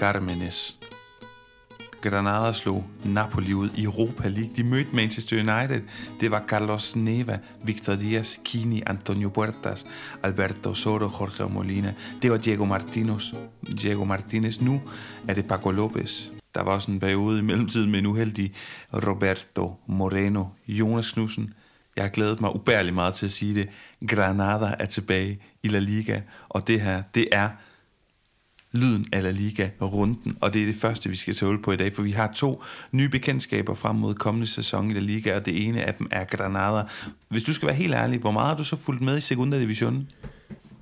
Carmenes. Granada slog Napoli ud i Europa League. De mødte Manchester United. Det var Carlos Neva, Victor Diaz, Kini, Antonio Puertas, Alberto Soro, Jorge Molina. Det var Diego Martinez. Diego Martinez. Nu er det Paco Lopez. Der var også en periode i mellemtiden med en uheldig Roberto Moreno. Jonas Knudsen. Jeg har glædet mig ubærligt meget til at sige det. Granada er tilbage i La Liga, og det her, det er lyden af La Liga-runden, og det er det første, vi skal tage hul på i dag, for vi har to nye bekendtskaber frem mod kommende sæson i La Liga, og det ene af dem er Granada. Hvis du skal være helt ærlig, hvor meget har du så fulgt med i Segunda Division?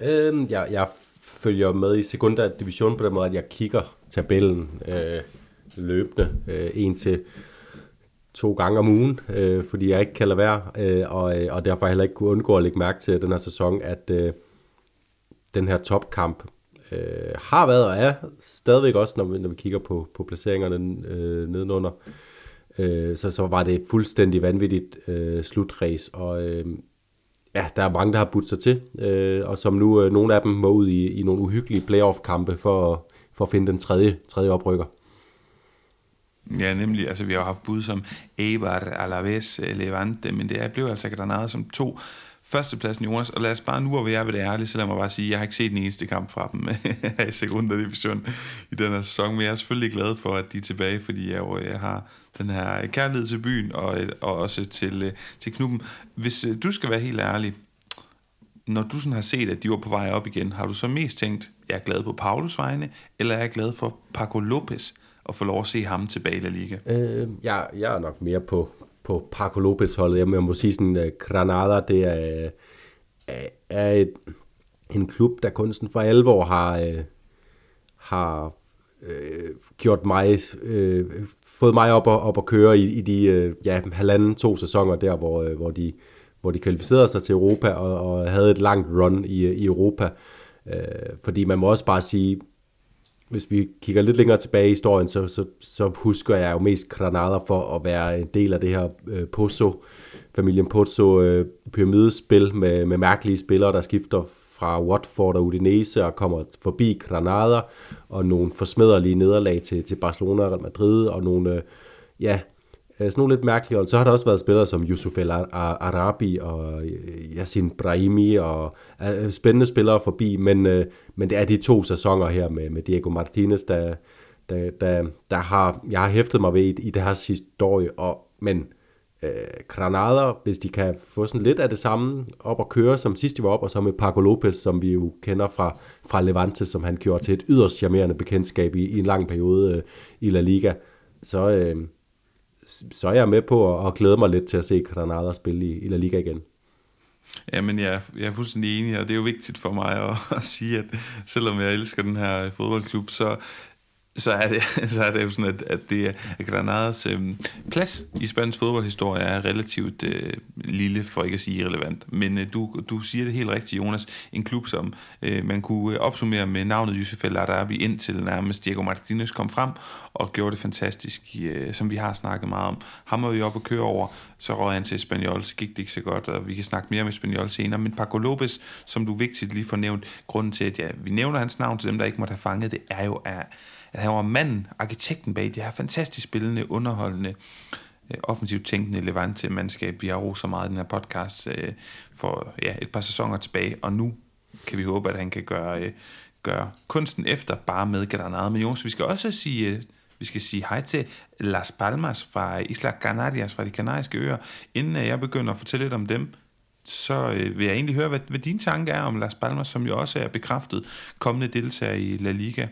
Øhm, jeg, jeg følger med i Segunda Division på den måde, at jeg kigger tabellen øh, løbende øh, en til to gange om ugen, øh, fordi jeg ikke kan lade være, øh, og, øh, og derfor heller ikke kunne undgå at lægge mærke til den her sæson, at øh, den her topkamp øh, har været og er stadigvæk også, når vi, når vi kigger på, på placeringerne øh, nedenunder, øh, så, så var det fuldstændig vanvittigt øh, slutrace, og øh, ja, der er mange, der har budt sig til, øh, og som nu, øh, nogle af dem må ud i, i nogle uhyggelige playoff-kampe for, for at finde den tredje, tredje oprykker. Ja, nemlig. Altså, vi har haft bud som Eibar, Alaves, Levante, men det er blevet altså Granada som to førstepladsen, Jonas, og lad os bare nu, hvor vi er ved det ærlige, så lad mig bare sige, jeg har ikke set den eneste kamp fra dem i Segunda Division i den her sæson, men jeg er selvfølgelig glad for, at de er tilbage, fordi jeg jo jeg har den her kærlighed til byen, og, øh, og også til, øh, til klubben. Hvis du skal være helt ærlig, når du sådan har set, at de var på vej op igen, har du så mest tænkt, jeg er glad på Paulus vegne, eller er jeg glad for Paco Lopez, at få lov at se ham tilbage i La Liga? Øh, jeg, jeg er nok mere på, på Paco Lopez holdet. Jeg må sige sådan, uh, Granada, det er, øh, er et, en klub, der kun sådan for alvor har, uh, har uh, gjort mig, uh, fået mig op og, op at køre i, i de uh, ja, halvanden, to sæsoner der, hvor, uh, hvor, de, hvor de kvalificerede sig til Europa og, og havde et langt run i, i Europa. Uh, fordi man må også bare sige, hvis vi kigger lidt længere tilbage i historien, så, så, så husker jeg jo mest Granada for at være en del af det her øh, Pozzo, familien Pozzo øh, pyramidespil med, med mærkelige spillere, der skifter fra Watford og Udinese og kommer forbi Granada, og nogle forsmederlige nederlag til, til Barcelona og Real Madrid, og nogle, øh, ja, Øh, sådan nogle lidt mærkelige hold. Så har der også været spillere som Yusuf El Arabi og øh, Yassin Brahimi og øh, spændende spillere forbi, men, men det er de to sæsoner her med, med Diego Martinez, der, der, der, der har, jeg har hæftet mig ved i, i det her sidste år, og, men øh, Granada, hvis de kan få sådan lidt af det samme op og køre, som sidst de var op, og så med Paco Lopez, som vi jo kender fra, fra Levante, som han gjorde til et yderst charmerende bekendtskab i, i en lang periode øh, i La Liga, så... øh, så er jeg med på at, at glæde mig lidt til at se Granada spille i, i La Liga igen. Jamen, jeg, jeg er fuldstændig enig, og det er jo vigtigt for mig at, at sige, at selvom jeg elsker den her fodboldklub, så, så er det, så er det jo sådan, at, at det er Granadas øh, plads i spansk fodboldhistorie er relativt øh, lille, for ikke at sige irrelevant. Men øh, du, du siger det helt rigtigt, Jonas. En klub, som øh, man kunne øh, opsummere med navnet Yusuf El Arabi, indtil nærmest Diego Martinez kom frem og gjorde det fantastisk, øh, som vi har snakket meget om. Ham var vi op og køre over, så røg han til Espanyol, så gik det ikke så godt, og vi kan snakke mere om Espanyol senere. Men Paco Lopez, som du vigtigt lige får nævnt, grunden til, at ja, vi nævner hans navn til dem, der ikke måtte have fanget det, er jo, at at han var manden, arkitekten bag det her fantastisk spillende, underholdende, øh, offensivt tænkende Levante-mandskab, vi har roset meget i den her podcast øh, for ja, et par sæsoner tilbage, og nu kan vi håbe, at han kan gøre, øh, gøre kunsten efter bare med Granada. Men Jonas, vi skal også sige, øh, vi skal sige hej til Las Palmas fra Isla Canarias, fra de kanariske øer. Inden øh, jeg begynder at fortælle lidt om dem, så øh, vil jeg egentlig høre, hvad, hvad din tanke er om Las Palmas, som jo også er bekræftet kommende deltager i La Liga.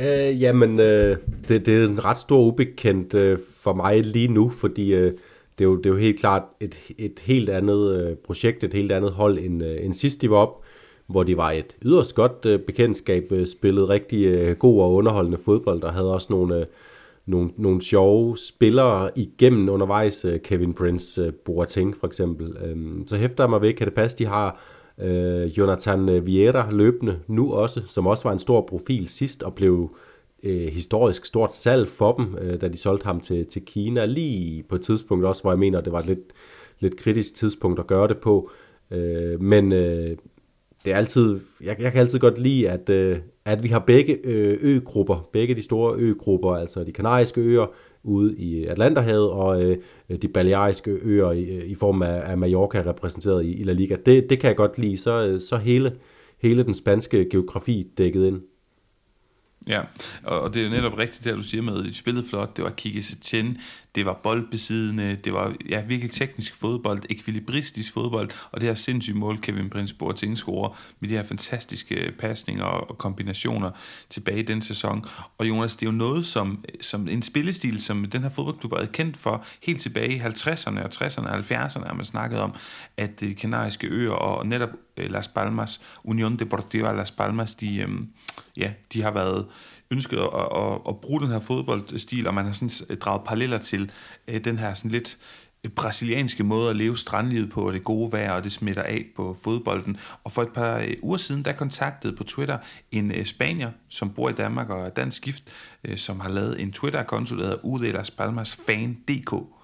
Øh, jamen, øh, det, det er en ret stor ubekendt øh, for mig lige nu, fordi øh, det, er jo, det er jo helt klart et, et helt andet øh, projekt, et helt andet hold end, øh, end sidst de var op, hvor de var et yderst godt øh, bekendtskab, øh, spillede rigtig øh, god og underholdende fodbold, og havde også nogle, øh, nogle, nogle sjove spillere igennem undervejs, øh, Kevin Prince, øh, Boateng for eksempel. Øh, så hæfter jeg mig ved, kan det passe, de har øh, Jonathan Vieira løbende nu også, som også var en stor profil sidst og blev øh, historisk stort salg for dem, øh, da de solgte ham til, til Kina, lige på et tidspunkt også, hvor jeg mener, det var et lidt, lidt kritisk tidspunkt at gøre det på. Øh, men øh, det er altid, jeg, jeg kan altid godt lide, at, øh, at vi har begge øh, øgrupper, begge de store øgrupper, altså de kanariske øer ude i Atlanterhavet og øh, de baleariske øer i, i form af, af Mallorca repræsenteret i, i La Liga. Det, det kan jeg godt lide. Så, øh, så hele, hele den spanske geografi dækket ind. Ja, og det er netop rigtigt, det du siger med, at de spillede flot, det var Kike Setien, det var boldbesiddende, det var ja, virkelig teknisk fodbold, ekvilibristisk fodbold, og det her sindssyge mål, Kevin Prince Boateng scorer med de her fantastiske pasninger og kombinationer tilbage i den sæson. Og Jonas, det er jo noget, som, som en spillestil, som den her fodboldklub er kendt for helt tilbage i 50'erne og 60'erne og 70'erne, har man snakket om, at de kanariske øer og netop øh, Las Palmas, Union Deportiva Las Palmas, de, øhm, ja, de har været ønsket at, at, at bruge den her fodboldstil, og man har sådan øh, draget paralleller til øh, den her sådan lidt øh, brasilianske måde at leve strandlivet på, og det gode vejr, og det smitter af på fodbolden. Og for et par øh, uger siden, der kontaktede på Twitter en spanier, som bor i Danmark og er dansk gift, som har lavet en Twitter-konto, der hedder UD Palmas Fan.dk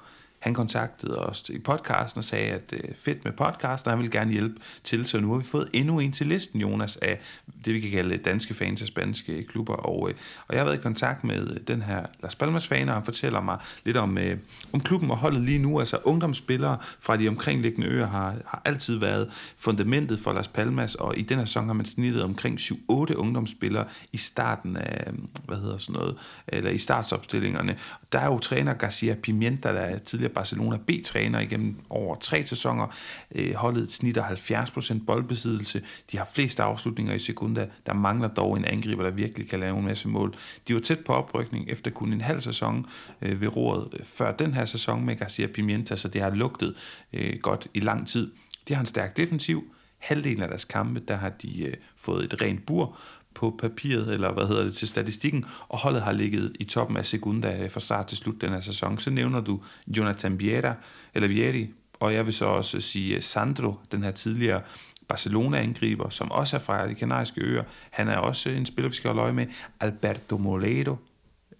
han kontaktede os i podcasten og sagde, at øh, fedt med podcasten, og han vil gerne hjælpe til. Så nu har vi fået endnu en til listen, Jonas, af det, vi kan kalde danske fans af spanske klubber. Og, øh, og jeg har været i kontakt med øh, den her Las Palmas fan, og han fortæller mig lidt om, øh, om klubben og holdet lige nu. Altså ungdomsspillere fra de omkringliggende øer har, har altid været fundamentet for Las Palmas, og i den her sæson har man snittet omkring 7-8 ungdomsspillere i starten af, øh, hvad hedder sådan noget, eller i startsopstillingerne. Der er jo træner Garcia Pimenta, der er tidligere Barcelona B-træner igennem over tre sæsoner. Øh, holdet snitter 70% boldbesiddelse. De har flest afslutninger i sekunder. Der mangler dog en angriber, der virkelig kan lave en masse mål. De var tæt på oprykning efter kun en halv sæson øh, ved roret øh, før den her sæson med Garcia Pimienta, så det har lugtet øh, godt i lang tid. De har en stærk defensiv. Halvdelen af deres kampe, der har de øh, fået et rent bur på papiret, eller hvad hedder det, til statistikken, og holdet har ligget i toppen af sekunda øh, fra start til slut den her sæson. Så nævner du Jonathan Viera, eller Vieri, og jeg vil så også sige øh, Sandro, den her tidligere Barcelona-angriber, som også er fra de kanariske øer. Han er også en spiller, vi skal holde øje med. Alberto Moledo,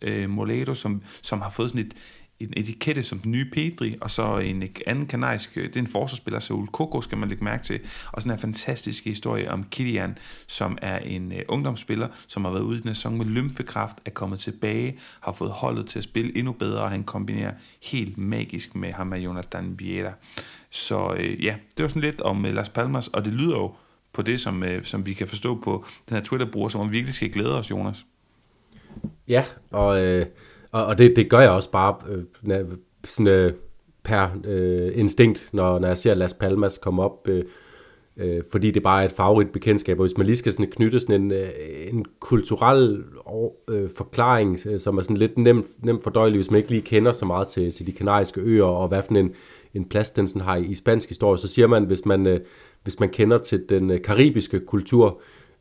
øh, Moledo som, som har fået sådan et, en etikette som den nye Pedri, og så en øh, anden kanarisk, øh, det er en forsvarsspiller, Saul Koko skal man lægge mærke til, og sådan en fantastisk historie om Kilian, som er en uh, ungdomsspiller, som har været ude i den sæson med lymfekraft, er kommet tilbage, har fået holdet til at spille endnu bedre, og han kombinerer helt magisk med ham og Jonathan Vieira. Så uh, ja, det var sådan lidt om uh, Las Palmas, og det lyder jo på det, som, uh, som vi kan forstå på den her Twitter-bruger, som om vi virkelig skal glæde os, Jonas. Ja, og øh, og, og det, det gør jeg også bare øh, sådan, øh, per øh, instinkt, når, når jeg ser Las Palmas komme op, øh, øh, fordi det bare er et favorit bekendtskab. Og hvis man lige skal sådan knytte sådan en, øh, en kulturel øh, forklaring, øh, som er sådan lidt nemt, nemt fordøjelig, hvis man ikke lige kender så meget til, til de kanariske øer, og hvad for en, en plads den sådan har i, i spansk historie, så siger man, hvis man, øh, hvis man kender til den øh, karibiske kultur, øh,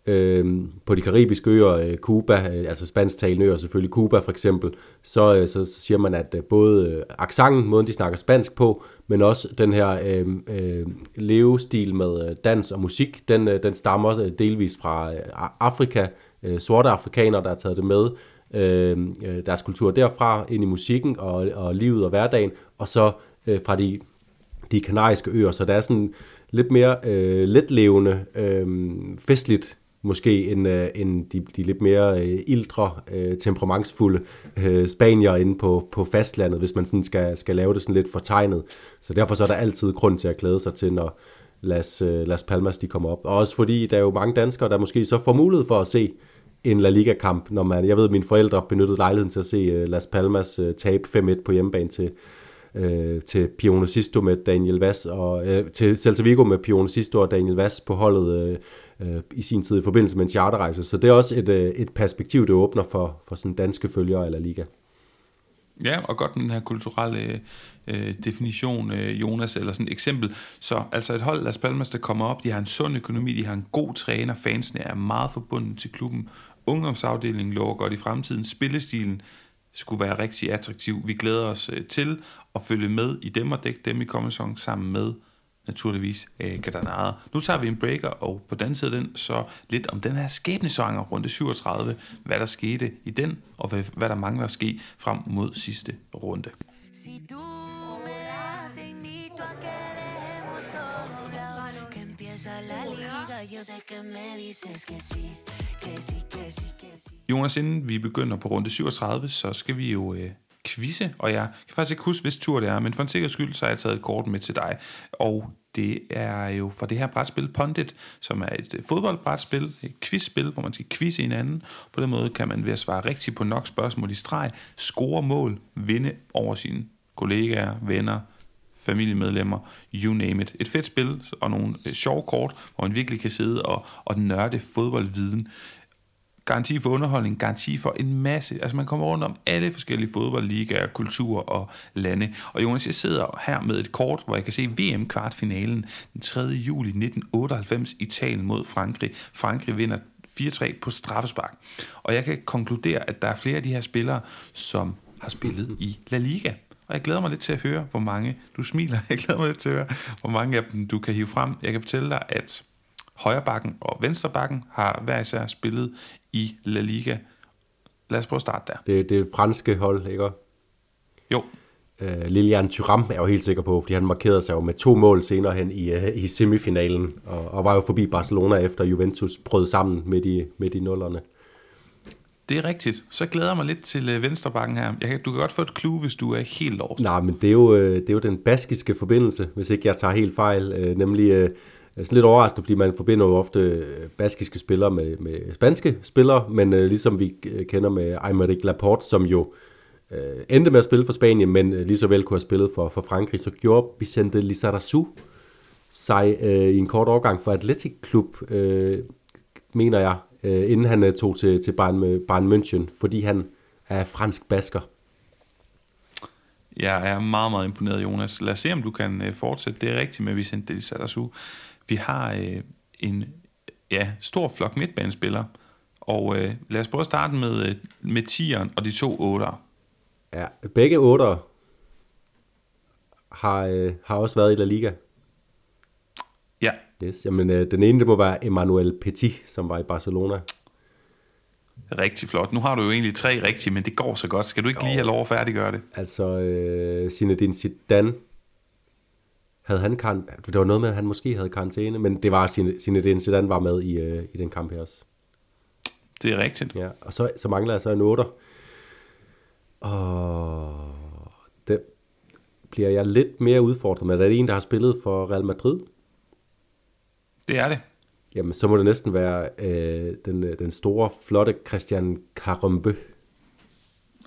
Øhm, på de karibiske øer, øh, Cuba, øh, altså spansktalende øer selvfølgelig, Cuba for eksempel, så, øh, så, så siger man, at øh, både øh, accenten, måden de snakker spansk på, men også den her øh, øh, levestil med øh, dans og musik, den, øh, den stammer øh, delvis fra øh, Afrika, øh, sorte afrikanere, der har taget det med, øh, øh, deres kultur derfra ind i musikken og, og livet og hverdagen, og så øh, fra de, de kanariske øer, så der er sådan lidt mere øh, letlevende, øh, festligt måske end, øh, end de, de lidt mere øh, ildre, øh, temperamentsfulde øh, spanier inde på, på fastlandet, hvis man sådan skal, skal lave det sådan lidt fortegnet. Så derfor så er der altid grund til at glæde sig til, når Las, øh, Las Palmas de kommer op. Og også fordi der er jo mange danskere, der måske så får mulighed for at se en La Liga-kamp, når man, jeg ved, at mine forældre benyttede lejligheden til at se øh, Las Palmas øh, tabe 5-1 på hjemmebane til, øh, til Pione Sisto med Daniel Vass, og øh, til Celta Vigo med Pione Sisto og Daniel Vass på holdet, øh, øh, i sin tid i forbindelse med en charterrejse. Så det er også et, øh, et perspektiv, det åbner for, for sådan danske følgere eller liga. Ja, og godt den her kulturelle øh, øh, definition, øh, Jonas, eller sådan et eksempel. Så altså et hold, Las Palmas, der kommer op, de har en sund økonomi, de har en god træner, fansene er meget forbundet til klubben. Ungdomsafdelingen lover godt i fremtiden. Spillestilen skulle være rigtig attraktiv. Vi glæder os øh, til at følge med i dem og dække dem i kommende sæson sammen med naturligvis øh. Nu tager vi en breaker, og på den side den, så lidt om den her skæbnesvanger runde 37, hvad der skete i den, og hvad, hvad der mangler at ske frem mod sidste runde. Si tú me das, te invito a que dejemos todo un lado, que empieza la liga, yo sé que me dices que sí, Jonas, inden vi begynder på runde 37, så skal vi jo øh, quizze, og jeg kan faktisk ikke huske, hvis tur det er, men for en sikker skyld, så har jeg taget et kort med til dig, og det er jo fra det her brætspil Pondit, som er et øh, fodboldbrætspil, et quizspil, hvor man skal quizze hinanden. På den måde kan man ved at svare rigtigt på nok spørgsmål i streg, score mål, vinde over sine kollegaer, venner, familiemedlemmer, you name it. Et fedt spil og nogle øh, sjove kort, hvor man virkelig kan sidde og, og nørde fodboldviden garanti for underholdning, garanti for en masse. Altså man kommer rundt om alle forskellige fodboldligaer, kulturer og lande. Og Jonas, jeg sidder her med et kort, hvor jeg kan se VM-kvartfinalen den 3. juli 1998, Italien mod Frankrig. Frankrig vinder 4-3 på straffespark. Og jeg kan konkludere, at der er flere af de her spillere, som har spillet i La Liga. Og jeg glæder mig lidt til at høre, hvor mange, du smiler, jeg glæder mig lidt til at høre, hvor mange af dem du kan hive frem. Jeg kan fortælle dig, at højrebakken og venstrebakken har hver især spillet i La Liga. Lad os prøve at starte der. Det, det er franske hold, ikke? Jo. Uh, Lilian Thuram er jo helt sikker på, fordi han markerede sig jo med to mål senere hen i, uh, i semifinalen, og, og var jo forbi Barcelona efter Juventus brød sammen midt i, midt i nullerne. Det er rigtigt. Så glæder jeg mig lidt til uh, venstrebakken her. Jeg kan, du kan godt få et clue, hvis du er helt lost. Nej, men det er, jo, det er jo den baskiske forbindelse, hvis ikke jeg tager helt fejl. Uh, nemlig sådan lidt overraskende, fordi man forbinder jo ofte øh, baskiske spillere med, med spanske spillere, men øh, ligesom vi øh, kender med Aymeric Laporte, som jo øh, endte med at spille for Spanien, men øh, lige så vel kunne have spillet for, for Frankrig, så gjorde Vicente Lizarazu sig øh, i en kort overgang for Atletic Klub, øh, mener jeg, øh, inden han øh, tog til, til Bayern, Bayern München, fordi han er fransk basker. Jeg er meget, meget imponeret, Jonas. Lad os se, om du kan øh, fortsætte. Det er rigtigt med Vicente Lizarazu. Vi har øh, en ja, stor flok midtbanespillere, og øh, lad os prøve at starte med, øh, med 10'eren og de to 8'ere. Ja, begge 8'ere har, øh, har også været i La Liga. Ja. Yes, jamen, øh, den ene det må være Emmanuel Petit, som var i Barcelona. Rigtig flot. Nu har du jo egentlig tre rigtige, men det går så godt. Skal du ikke jo. lige have lov at færdiggøre det? Altså, øh, Zinedine Zidane havde han kan, det var noget med, at han måske havde karantæne, men det var Zinedine Zidane var med i, øh, i den kamp her også. Det er rigtigt. Ja, og så, så mangler jeg så en 8. Og det bliver jeg lidt mere udfordret med. Er det en, der har spillet for Real Madrid? Det er det. Jamen, så må det næsten være øh, den, øh, den store, flotte Christian Karambø.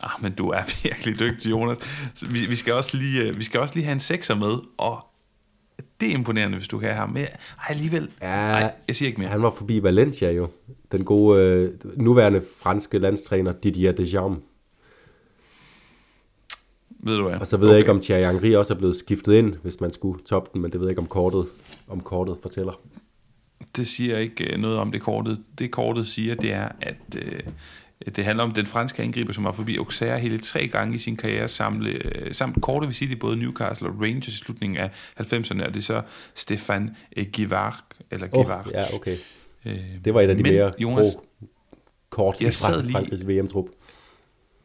Ah, men du er virkelig dygtig, Jonas. vi, vi, skal også lige, øh, vi skal også lige have en sekser med, og det er imponerende, hvis du kan have ham. Men ej, alligevel, ja, ej, jeg siger ikke mere. Han var forbi Valencia jo. Den gode, øh, nuværende franske landstræner Didier Deschamps. Ved du hvad? Og så ved okay. jeg ikke, om Thierry Henry også er blevet skiftet ind, hvis man skulle toppe den, men det ved jeg ikke, om kortet, om kortet fortæller. Det siger ikke øh, noget om det kortet. Det kortet siger, det er, at øh, det handler om den franske angriber, som var forbi Auxerre hele tre gange i sin karriere, samle, øh, samt korte visit i både Newcastle og Rangers i slutningen af 90'erne, og det er så Stefan Givard, eller Givard. Oh, ja, okay. Øh, det var et af de Men, mere Jonas, kort i Frankrigs VM-trup.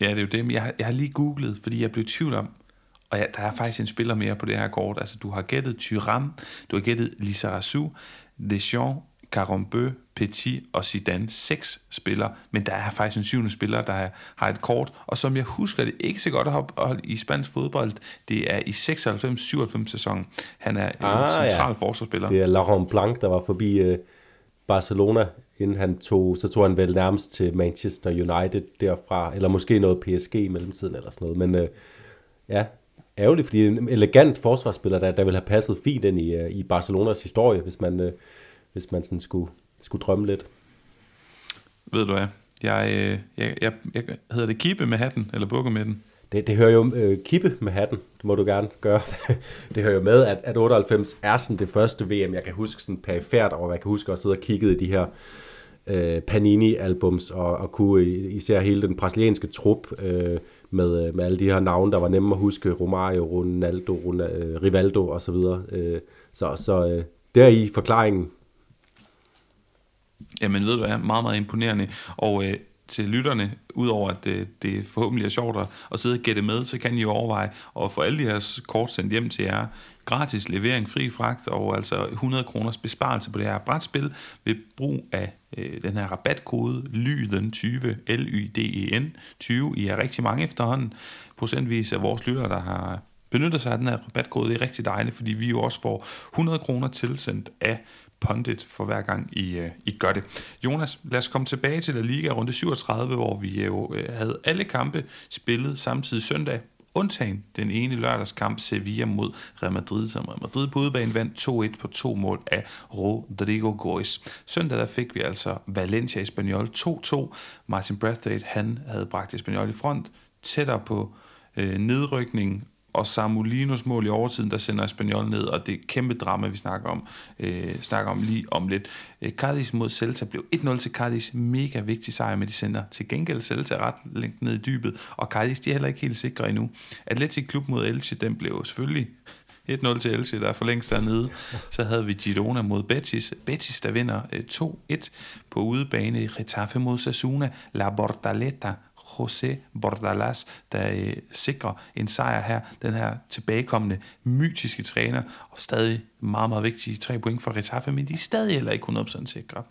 Ja, det er jo det, men jeg, jeg har lige googlet, fordi jeg blev i tvivl om, og ja, der er faktisk en spiller mere på det her kort. Altså, du har gættet Thuram, du har gættet Lizarazu, Deschamps, Carambeu, Petit og Zidane seks spillere, men der er faktisk en syvende spiller, der har et kort, og som jeg husker det ikke så godt at holde i spansk fodbold, det er i 96-97 sæsonen. Han er en ah, central ja. forsvarsspiller. Det er Laurent Blanc, der var forbi uh, Barcelona, inden han tog, så tog han vel nærmest til Manchester United derfra, eller måske noget PSG i mellemtiden eller sådan noget, men uh, ja, ærgerligt, fordi en elegant forsvarsspiller, der, der vil have passet fint ind i, i Barcelonas historie, hvis man, uh, hvis man sådan skulle skulle drømme lidt. Ved du hvad? Jeg, øh, jeg, jeg, jeg hedder det kippe med hatten, eller bukke med den? Det, det hører jo øh, kippe med hatten, det må du gerne gøre. det hører jo med, at, at 98 er sådan det første VM, jeg kan huske sådan perifært, og jeg kan huske at sidde og kigge i de her øh, Panini-albums, og, og kunne især hele den brasilianske trup øh, med, øh, med alle de her navne, der var nemme at huske, Romario, Ronaldo, Ronaldo øh, Rivaldo osv. Så, øh, så, så øh, der i forklaringen Jamen ved du hvad, meget, meget imponerende. Og øh, til lytterne, udover at det, det forhåbentlig er sjovt at sidde og gætte med, så kan I jo overveje at få alle de her kort sendt hjem til jer. Gratis levering, fri fragt og altså 100 kroners besparelse på det her brætspil ved brug af øh, den her rabatkode LYDEN20, L-Y-D-E-N 20. I er rigtig mange efterhånden. Procentvis af vores lyttere, der har benytter sig af den her rabatkode. Det er rigtig dejligt, fordi vi jo også får 100 kroner tilsendt af Pundit for hver gang I, øh, I gør det. Jonas, lad os komme tilbage til La Liga runde 37, hvor vi øh, jo øh, havde alle kampe spillet samtidig søndag. Undtagen den ene lørdagskamp Sevilla mod Real Madrid, som Real Madrid på udebane vandt 2-1 på to mål af Rodrigo Gois. Søndag der fik vi altså Valencia Espanyol 2-2. Martin Brathwaite, han havde bragt Espanyol i front, tættere på øh, nedrykning og Samulinos mål i overtiden, der sender Espanyol ned, og det er kæmpe drama, vi snakker om, øh, snakker om lige om lidt. Øh, Cardis mod Celta blev 1-0 til Cardis. mega vigtig sejr, men de sender til gengæld Celta ret længt ned i dybet, og Cardis, de er heller ikke helt sikre endnu. Atletic Klub mod Elche, den blev selvfølgelig 1-0 til Elche, der er for længst dernede. Så havde vi Girona mod Betis. Betis, der vinder øh, 2-1 på udebane. Retafe mod Sasuna. La Bordaleta José Bordalas, der øh, sikrer en sejr her. Den her tilbagekommende mytiske træner, og stadig meget, meget vigtige tre point for Retafe, men de er stadig heller ikke 100% sikre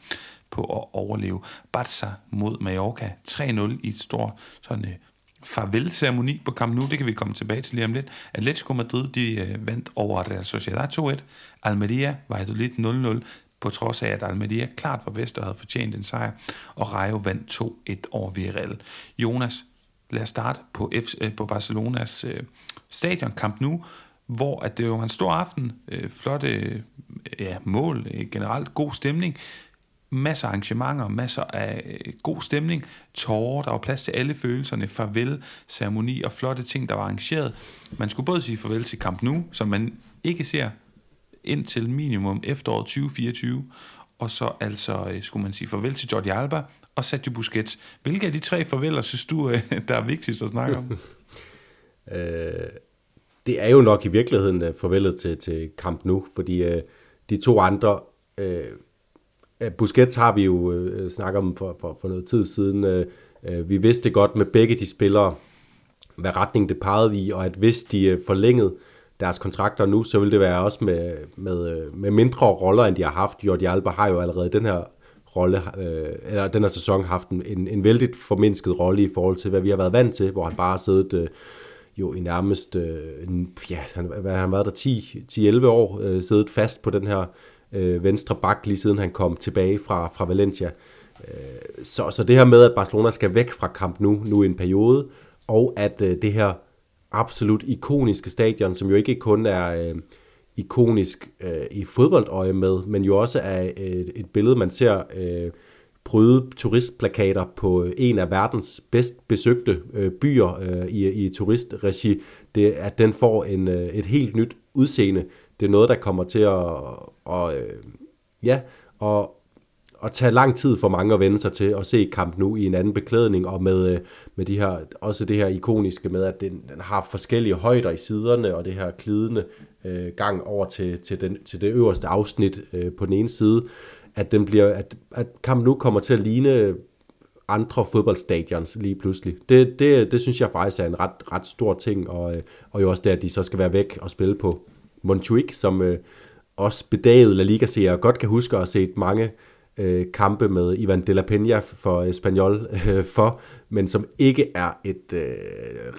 på at overleve. Barca mod Mallorca 3-0 i et stort sådan øh, farvel-ceremoni på Camp Nou, det kan vi komme tilbage til lige om lidt. Atletico Madrid, de øh, vandt over Real Sociedad 2-1. Almeria var lidt 0-0 på trods af, at Almeria klart var bedst og havde fortjent en sejr, og Rayo vandt 2-1 over Villarreal. Jonas, lad os starte på, F, øh, på Barcelonas øh, stadion Camp Nou, hvor at det var en stor aften, øh, flotte øh, ja, mål, øh, generelt god stemning, masser af arrangementer, masser af øh, god stemning, tårer, der var plads til alle følelserne, farvel, ceremoni og flotte ting, der var arrangeret. Man skulle både sige farvel til Camp Nou, som man ikke ser indtil minimum efteråret 2024, og så altså øh, skulle man sige farvel til Jordi Alba og Sergio Busquets. Hvilke af de tre farveler synes du, øh, der er vigtigst at snakke om? øh, det er jo nok i virkeligheden øh, farvelet til, til kamp Nu, fordi øh, de to andre, øh, Busquets har vi jo øh, snakket om for, for, for noget tid siden, øh, vi vidste godt med begge de spillere, hvad retning det pegede i, og at hvis de forlængede deres kontrakter nu, så vil det være også med, med, med mindre roller, end de har haft. Jordi Alba har jo allerede den her rolle, øh, eller den her sæson haft en, en vældig formindsket rolle i forhold til, hvad vi har været vant til, hvor han bare har siddet øh, jo i nærmest, øh, ja, han, hvad har han været der, 10-11 år, øh, siddet fast på den her øh, venstre bak, lige siden han kom tilbage fra, fra Valencia. Øh, så, så det her med, at Barcelona skal væk fra kamp nu, nu i en periode, og at øh, det her absolut ikoniske stadion, som jo ikke kun er øh, ikonisk øh, i fodboldøje med, men jo også er et, et billede, man ser øh, bryde turistplakater på øh, en af verdens bedst besøgte øh, byer øh, i, i turistregi, det, at den får en, øh, et helt nyt udseende. Det er noget, der kommer til at, og, øh, ja, og, at tage lang tid for mange at vende sig til at se kamp nu i en anden beklædning, og med, øh, med de her, også det her ikoniske med, at den, den har forskellige højder i siderne, og det her klidende øh, gang over til, til, den, til det øverste afsnit øh, på den ene side, at, den bliver, at, at kamp nu kommer til at ligne andre fodboldstadions lige pludselig. Det, det, det synes jeg faktisk er en ret, ret stor ting, og, øh, og jo også det, at de så skal være væk og spille på Montjuic, som øh, også bedaget La Liga-seere godt kan huske at have set mange øh, kampe med Ivan de la Peña for øh, Espanyol øh, for, men som ikke er et øh,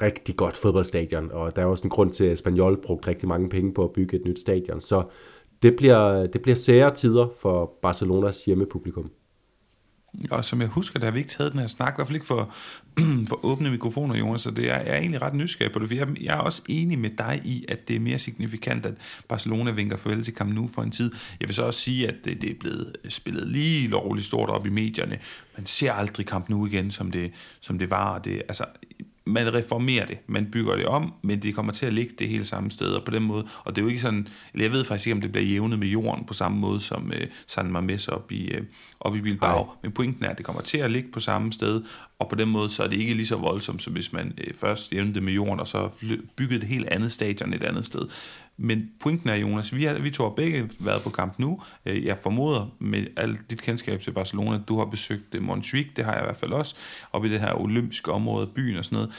rigtig godt fodboldstadion, og der er også en grund til, at Espanyol brugte rigtig mange penge på at bygge et nyt stadion, så det bliver, det bliver sære tider for Barcelonas hjemmepublikum. Og som jeg husker, der har vi ikke taget den her snak, i hvert fald ikke for, for åbne mikrofoner, Jonas, så det er, jeg er egentlig ret nysgerrig på det, for jeg, jeg er også enig med dig i, at det er mere signifikant, at Barcelona vinker farvel til Camp Nou for en tid. Jeg vil så også sige, at det, det er blevet spillet lige lovligt stort op i medierne. Man ser aldrig Camp Nou igen, som det, som det var. Det, altså, man reformerer det, man bygger det om, men det kommer til at ligge det hele samme sted, og på den måde, og det er jo ikke sådan, eller jeg ved faktisk ikke, om det bliver jævnet med jorden på samme måde som øh, San Mamés op i, øh, op i Bilbao, Ej. men pointen er, at det kommer til at ligge på samme sted, og på den måde så er det ikke lige så voldsomt, som hvis man øh, først jævnede det med jorden, og så byggede et helt andet stadion et andet sted. Men pointen er, Jonas, vi har, vi to har begge været på kamp nu. Øh, jeg formoder med alt dit kendskab til Barcelona, du har besøgt øh, Montjuic, det har jeg i hvert fald også, op i det her olympiske område, byen og sådan noget.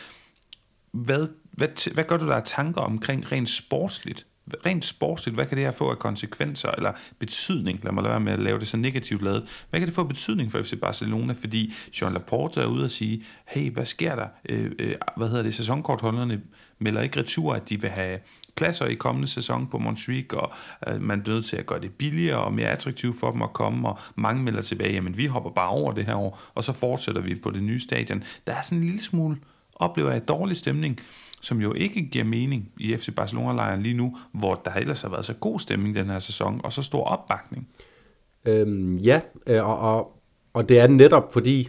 Hvad, hvad, hvad gør du der af tanker omkring rent sportsligt? Rent sportsligt, hvad kan det her få af konsekvenser eller betydning? Lad mig lade være med at lave det så negativt lavet. Hvad kan det få betydning for FC Barcelona? Fordi Jean Laporte er ude og sige, hey, hvad sker der? Øh, øh, hvad hedder det? Sæsonkortholderne melder ikke retur, at de vil have pladser i kommende sæson på Montjuic, og øh, man bliver nødt til at gøre det billigere og mere attraktivt for dem at komme, og mange melder tilbage, jamen vi hopper bare over det her år, og så fortsætter vi på det nye stadion. Der er sådan en lille smule, oplever jeg, dårlig stemning som jo ikke giver mening i FC Barcelona-lejren lige nu, hvor der ellers har været så god stemning den her sæson, og så stor opbakning. Øhm, ja, øh, og, og, og det er netop fordi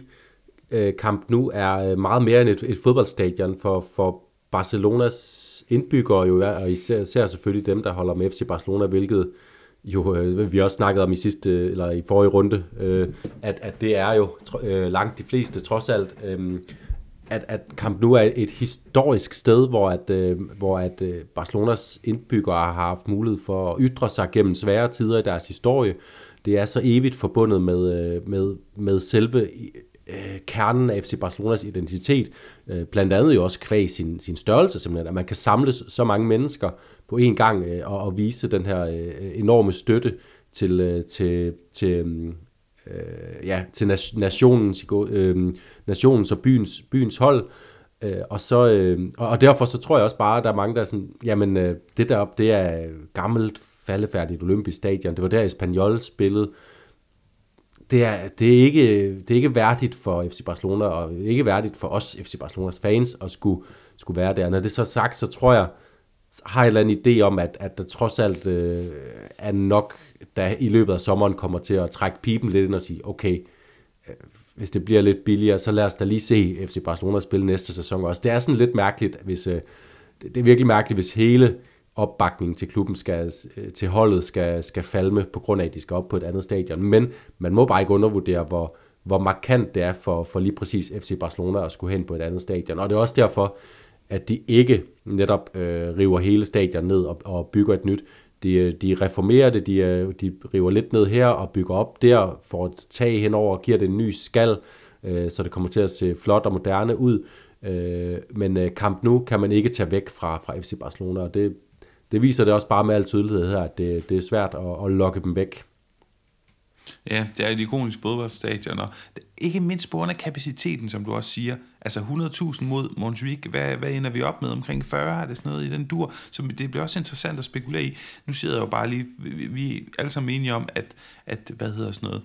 øh, kamp Nu er øh, meget mere end et, et fodboldstadion for, for Barcelonas indbyggere, jo, og især, især selvfølgelig dem, der holder med FC Barcelona, hvilket jo, øh, vi også snakkede om i sidste, eller i forrige runde, øh, at, at det er jo øh, langt de fleste, trods alt. Øh, at, at Camp Nou er et historisk sted, hvor at, øh, hvor at øh, Barcelonas indbyggere har haft mulighed for at ytre sig gennem svære tider i deres historie. Det er så evigt forbundet med, øh, med, med selve øh, kernen af FC Barcelonas identitet, øh, blandt andet jo også kvæg sin, sin størrelse simpelthen, at man kan samle så mange mennesker på én gang øh, og, og vise den her øh, enorme støtte til, øh, til, til, mm, øh, ja, til nationens, øh, nationens og byens, byens hold. Øh, og, så, øh, og derfor så tror jeg også bare, at der er mange, der er sådan, jamen øh, det deroppe, det er gammelt, faldefærdigt olympisk stadion. Det var der Espanyol spillede. Det er, det, er ikke, det er ikke værdigt for FC Barcelona, og ikke værdigt for os FC Barcelonas fans at skulle, skulle være der. Når det så sagt, så tror jeg, har jeg en eller anden idé om, at, at der trods alt øh, er nok der i løbet af sommeren kommer til at trække pipen lidt ind og sige, okay, øh, hvis det bliver lidt billigere, så lad os da lige se FC Barcelona spille næste sæson også. Det er sådan lidt mærkeligt, hvis, øh, det er virkelig mærkeligt, hvis hele opbakningen til klubben skal, øh, til holdet skal, skal falme på grund af, at de skal op på et andet stadion. Men man må bare ikke undervurdere, hvor, hvor markant det er for, for lige præcis FC Barcelona at skulle hen på et andet stadion. Og det er også derfor, at de ikke netop øh, river hele stadion ned og, og bygger et nyt. De, de reformerer det, de, de river lidt ned her og bygger op der, for at tage henover og giver det en ny skal, øh, så det kommer til at se flot og moderne ud. Øh, men øh, kamp nu kan man ikke tage væk fra, fra FC Barcelona, og det, det viser det også bare med al tydelighed her, at det, det er svært at, at lokke dem væk. Ja, det er et ikonisk fodboldstadion, og ikke mindst på grund af kapaciteten, som du også siger. Altså 100.000 mod Montjuic, hvad, hvad ender vi op med? Omkring 40 er det sådan noget i den dur? Så det bliver også interessant at spekulere i. Nu sidder jeg jo bare lige, vi, vi er alle sammen enige om, at, at hvad hedder sådan noget,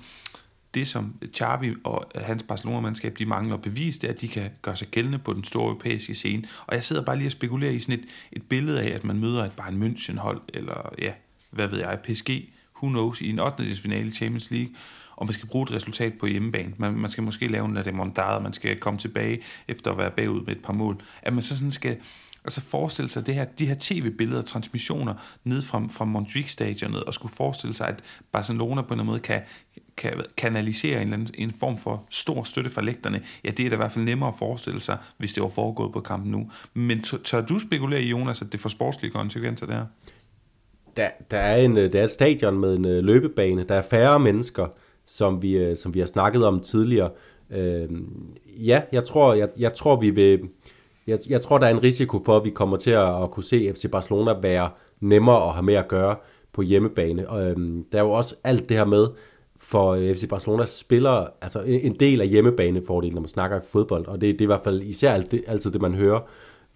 det som Xavi og hans Barcelona-mandskab, de mangler bevis, det er, at de kan gøre sig gældende på den store europæiske scene. Og jeg sidder bare lige og spekulerer i sådan et, et billede af, at man møder et Bayern München-hold, eller ja, hvad ved jeg, PSG, who knows, i en 8. finale i Champions League, og man skal bruge et resultat på hjemmebane. Man, man skal måske lave en remontade, man skal komme tilbage efter at være bagud med et par mål. At man så sådan skal altså forestille sig det her, de her tv-billeder, transmissioner ned fra, fra Montjuic-stadionet, og skulle forestille sig, at Barcelona på en eller anden måde kan, kan kanalisere en, eller anden, en form for stor støtte fra lægterne, ja, det er da i hvert fald nemmere at forestille sig, hvis det var foregået på kampen nu. Men tør du spekulere i, Jonas, at det får sportslige konsekvenser der? Der, der, er en, øh, der er et stadion med en øh, løbebane, der er færre mennesker, som vi, øh, som vi har snakket om tidligere. Øh, ja, jeg tror, jeg, jeg tror, vi vil... Jeg, jeg tror, der er en risiko for, at vi kommer til at, at kunne se FC Barcelona være nemmere at have med at gøre på hjemmebane. Og, øhm, der er jo også alt det her med, for FC Barcelonas spillere, altså en del af hjemmebanefordelen, når man snakker i fodbold, og det, det er i hvert fald især alt det, altid det, man hører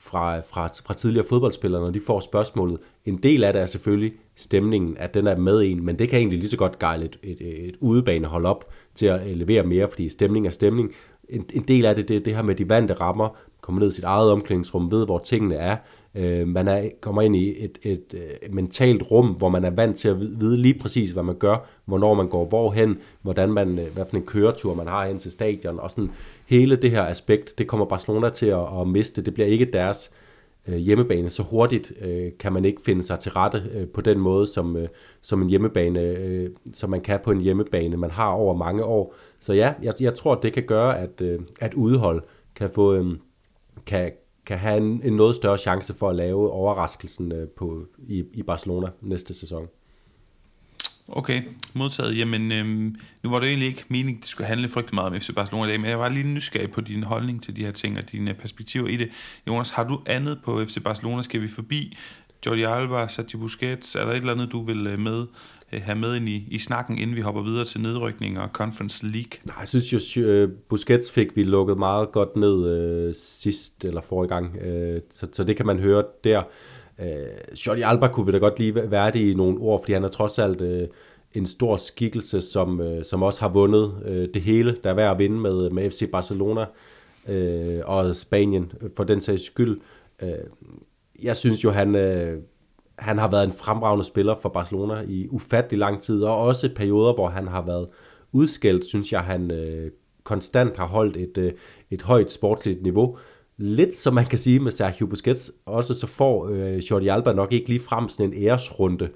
fra, fra, fra tidligere fodboldspillere, når de får spørgsmålet. En del af det er selvfølgelig stemningen, at den er med en, men det kan egentlig lige så godt gejle et, et, et udebanehold op til at øh, levere mere, fordi stemning er stemning. En, en del af det, det det her med de vante rammer, kommer ned i sit eget omklædningsrum, ved hvor tingene er. Øh, man er, kommer ind i et, et, et mentalt rum, hvor man er vant til at vide lige præcis, hvad man gør, hvornår man går hvorhen, hvordan man, øh, hvad for en køretur man har hen til stadion, og sådan hele det her aspekt, det kommer Barcelona til at, at miste. Det bliver ikke deres øh, hjemmebane. Så hurtigt øh, kan man ikke finde sig til rette øh, på den måde, som, øh, som en hjemmebane, øh, som man kan på en hjemmebane, man har over mange år. Så ja, jeg, jeg tror, det kan gøre, at, øh, at udhold kan få øh, kan, kan have en, en noget større chance for at lave overraskelsen øh, på, i, i Barcelona næste sæson. Okay, modtaget. Jamen, øhm, nu var det egentlig ikke meningen, at det skulle handle frygtelig meget om FC Barcelona i dag, men jeg var lige nysgerrig på din holdning til de her ting og dine perspektiver i det. Jonas, har du andet på FC Barcelona? Skal vi forbi Jordi Alba, Sergio Busquets? Er der et eller andet, du vil øh, med, Øh, have med ind i, i snakken, inden vi hopper videre til nedrykning og Conference League? Nej, jeg synes jo, øh, Busquets fik vi lukket meget godt ned øh, sidst eller forrige gang, øh, så, så det kan man høre der. Øh, Jordi Alba kunne vi da godt lige være det i nogle ord, fordi han er trods alt øh, en stor skikkelse, som, øh, som også har vundet øh, det hele, der er værd at vinde med, med FC Barcelona øh, og Spanien øh, for den sags skyld. Øh, jeg synes jo, han, øh, han har været en fremragende spiller for Barcelona i ufattelig lang tid, og også perioder, hvor han har været udskældt, synes jeg, han øh, konstant har holdt et, øh, et højt sportsligt niveau lidt som man kan sige med Sergio Busquets, også så får øh, Jordi Alba nok ikke lige frem sådan en æresrunde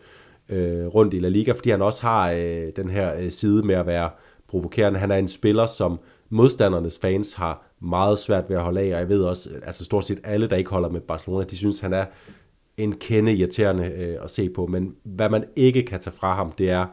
øh, rundt i La Liga, fordi han også har øh, den her øh, side med at være provokerende. Han er en spiller, som modstandernes fans har meget svært ved at holde af, og jeg ved også, altså stort set alle, der ikke holder med Barcelona, de synes, han er en kende irriterende øh, at se på, men hvad man ikke kan tage fra ham, det er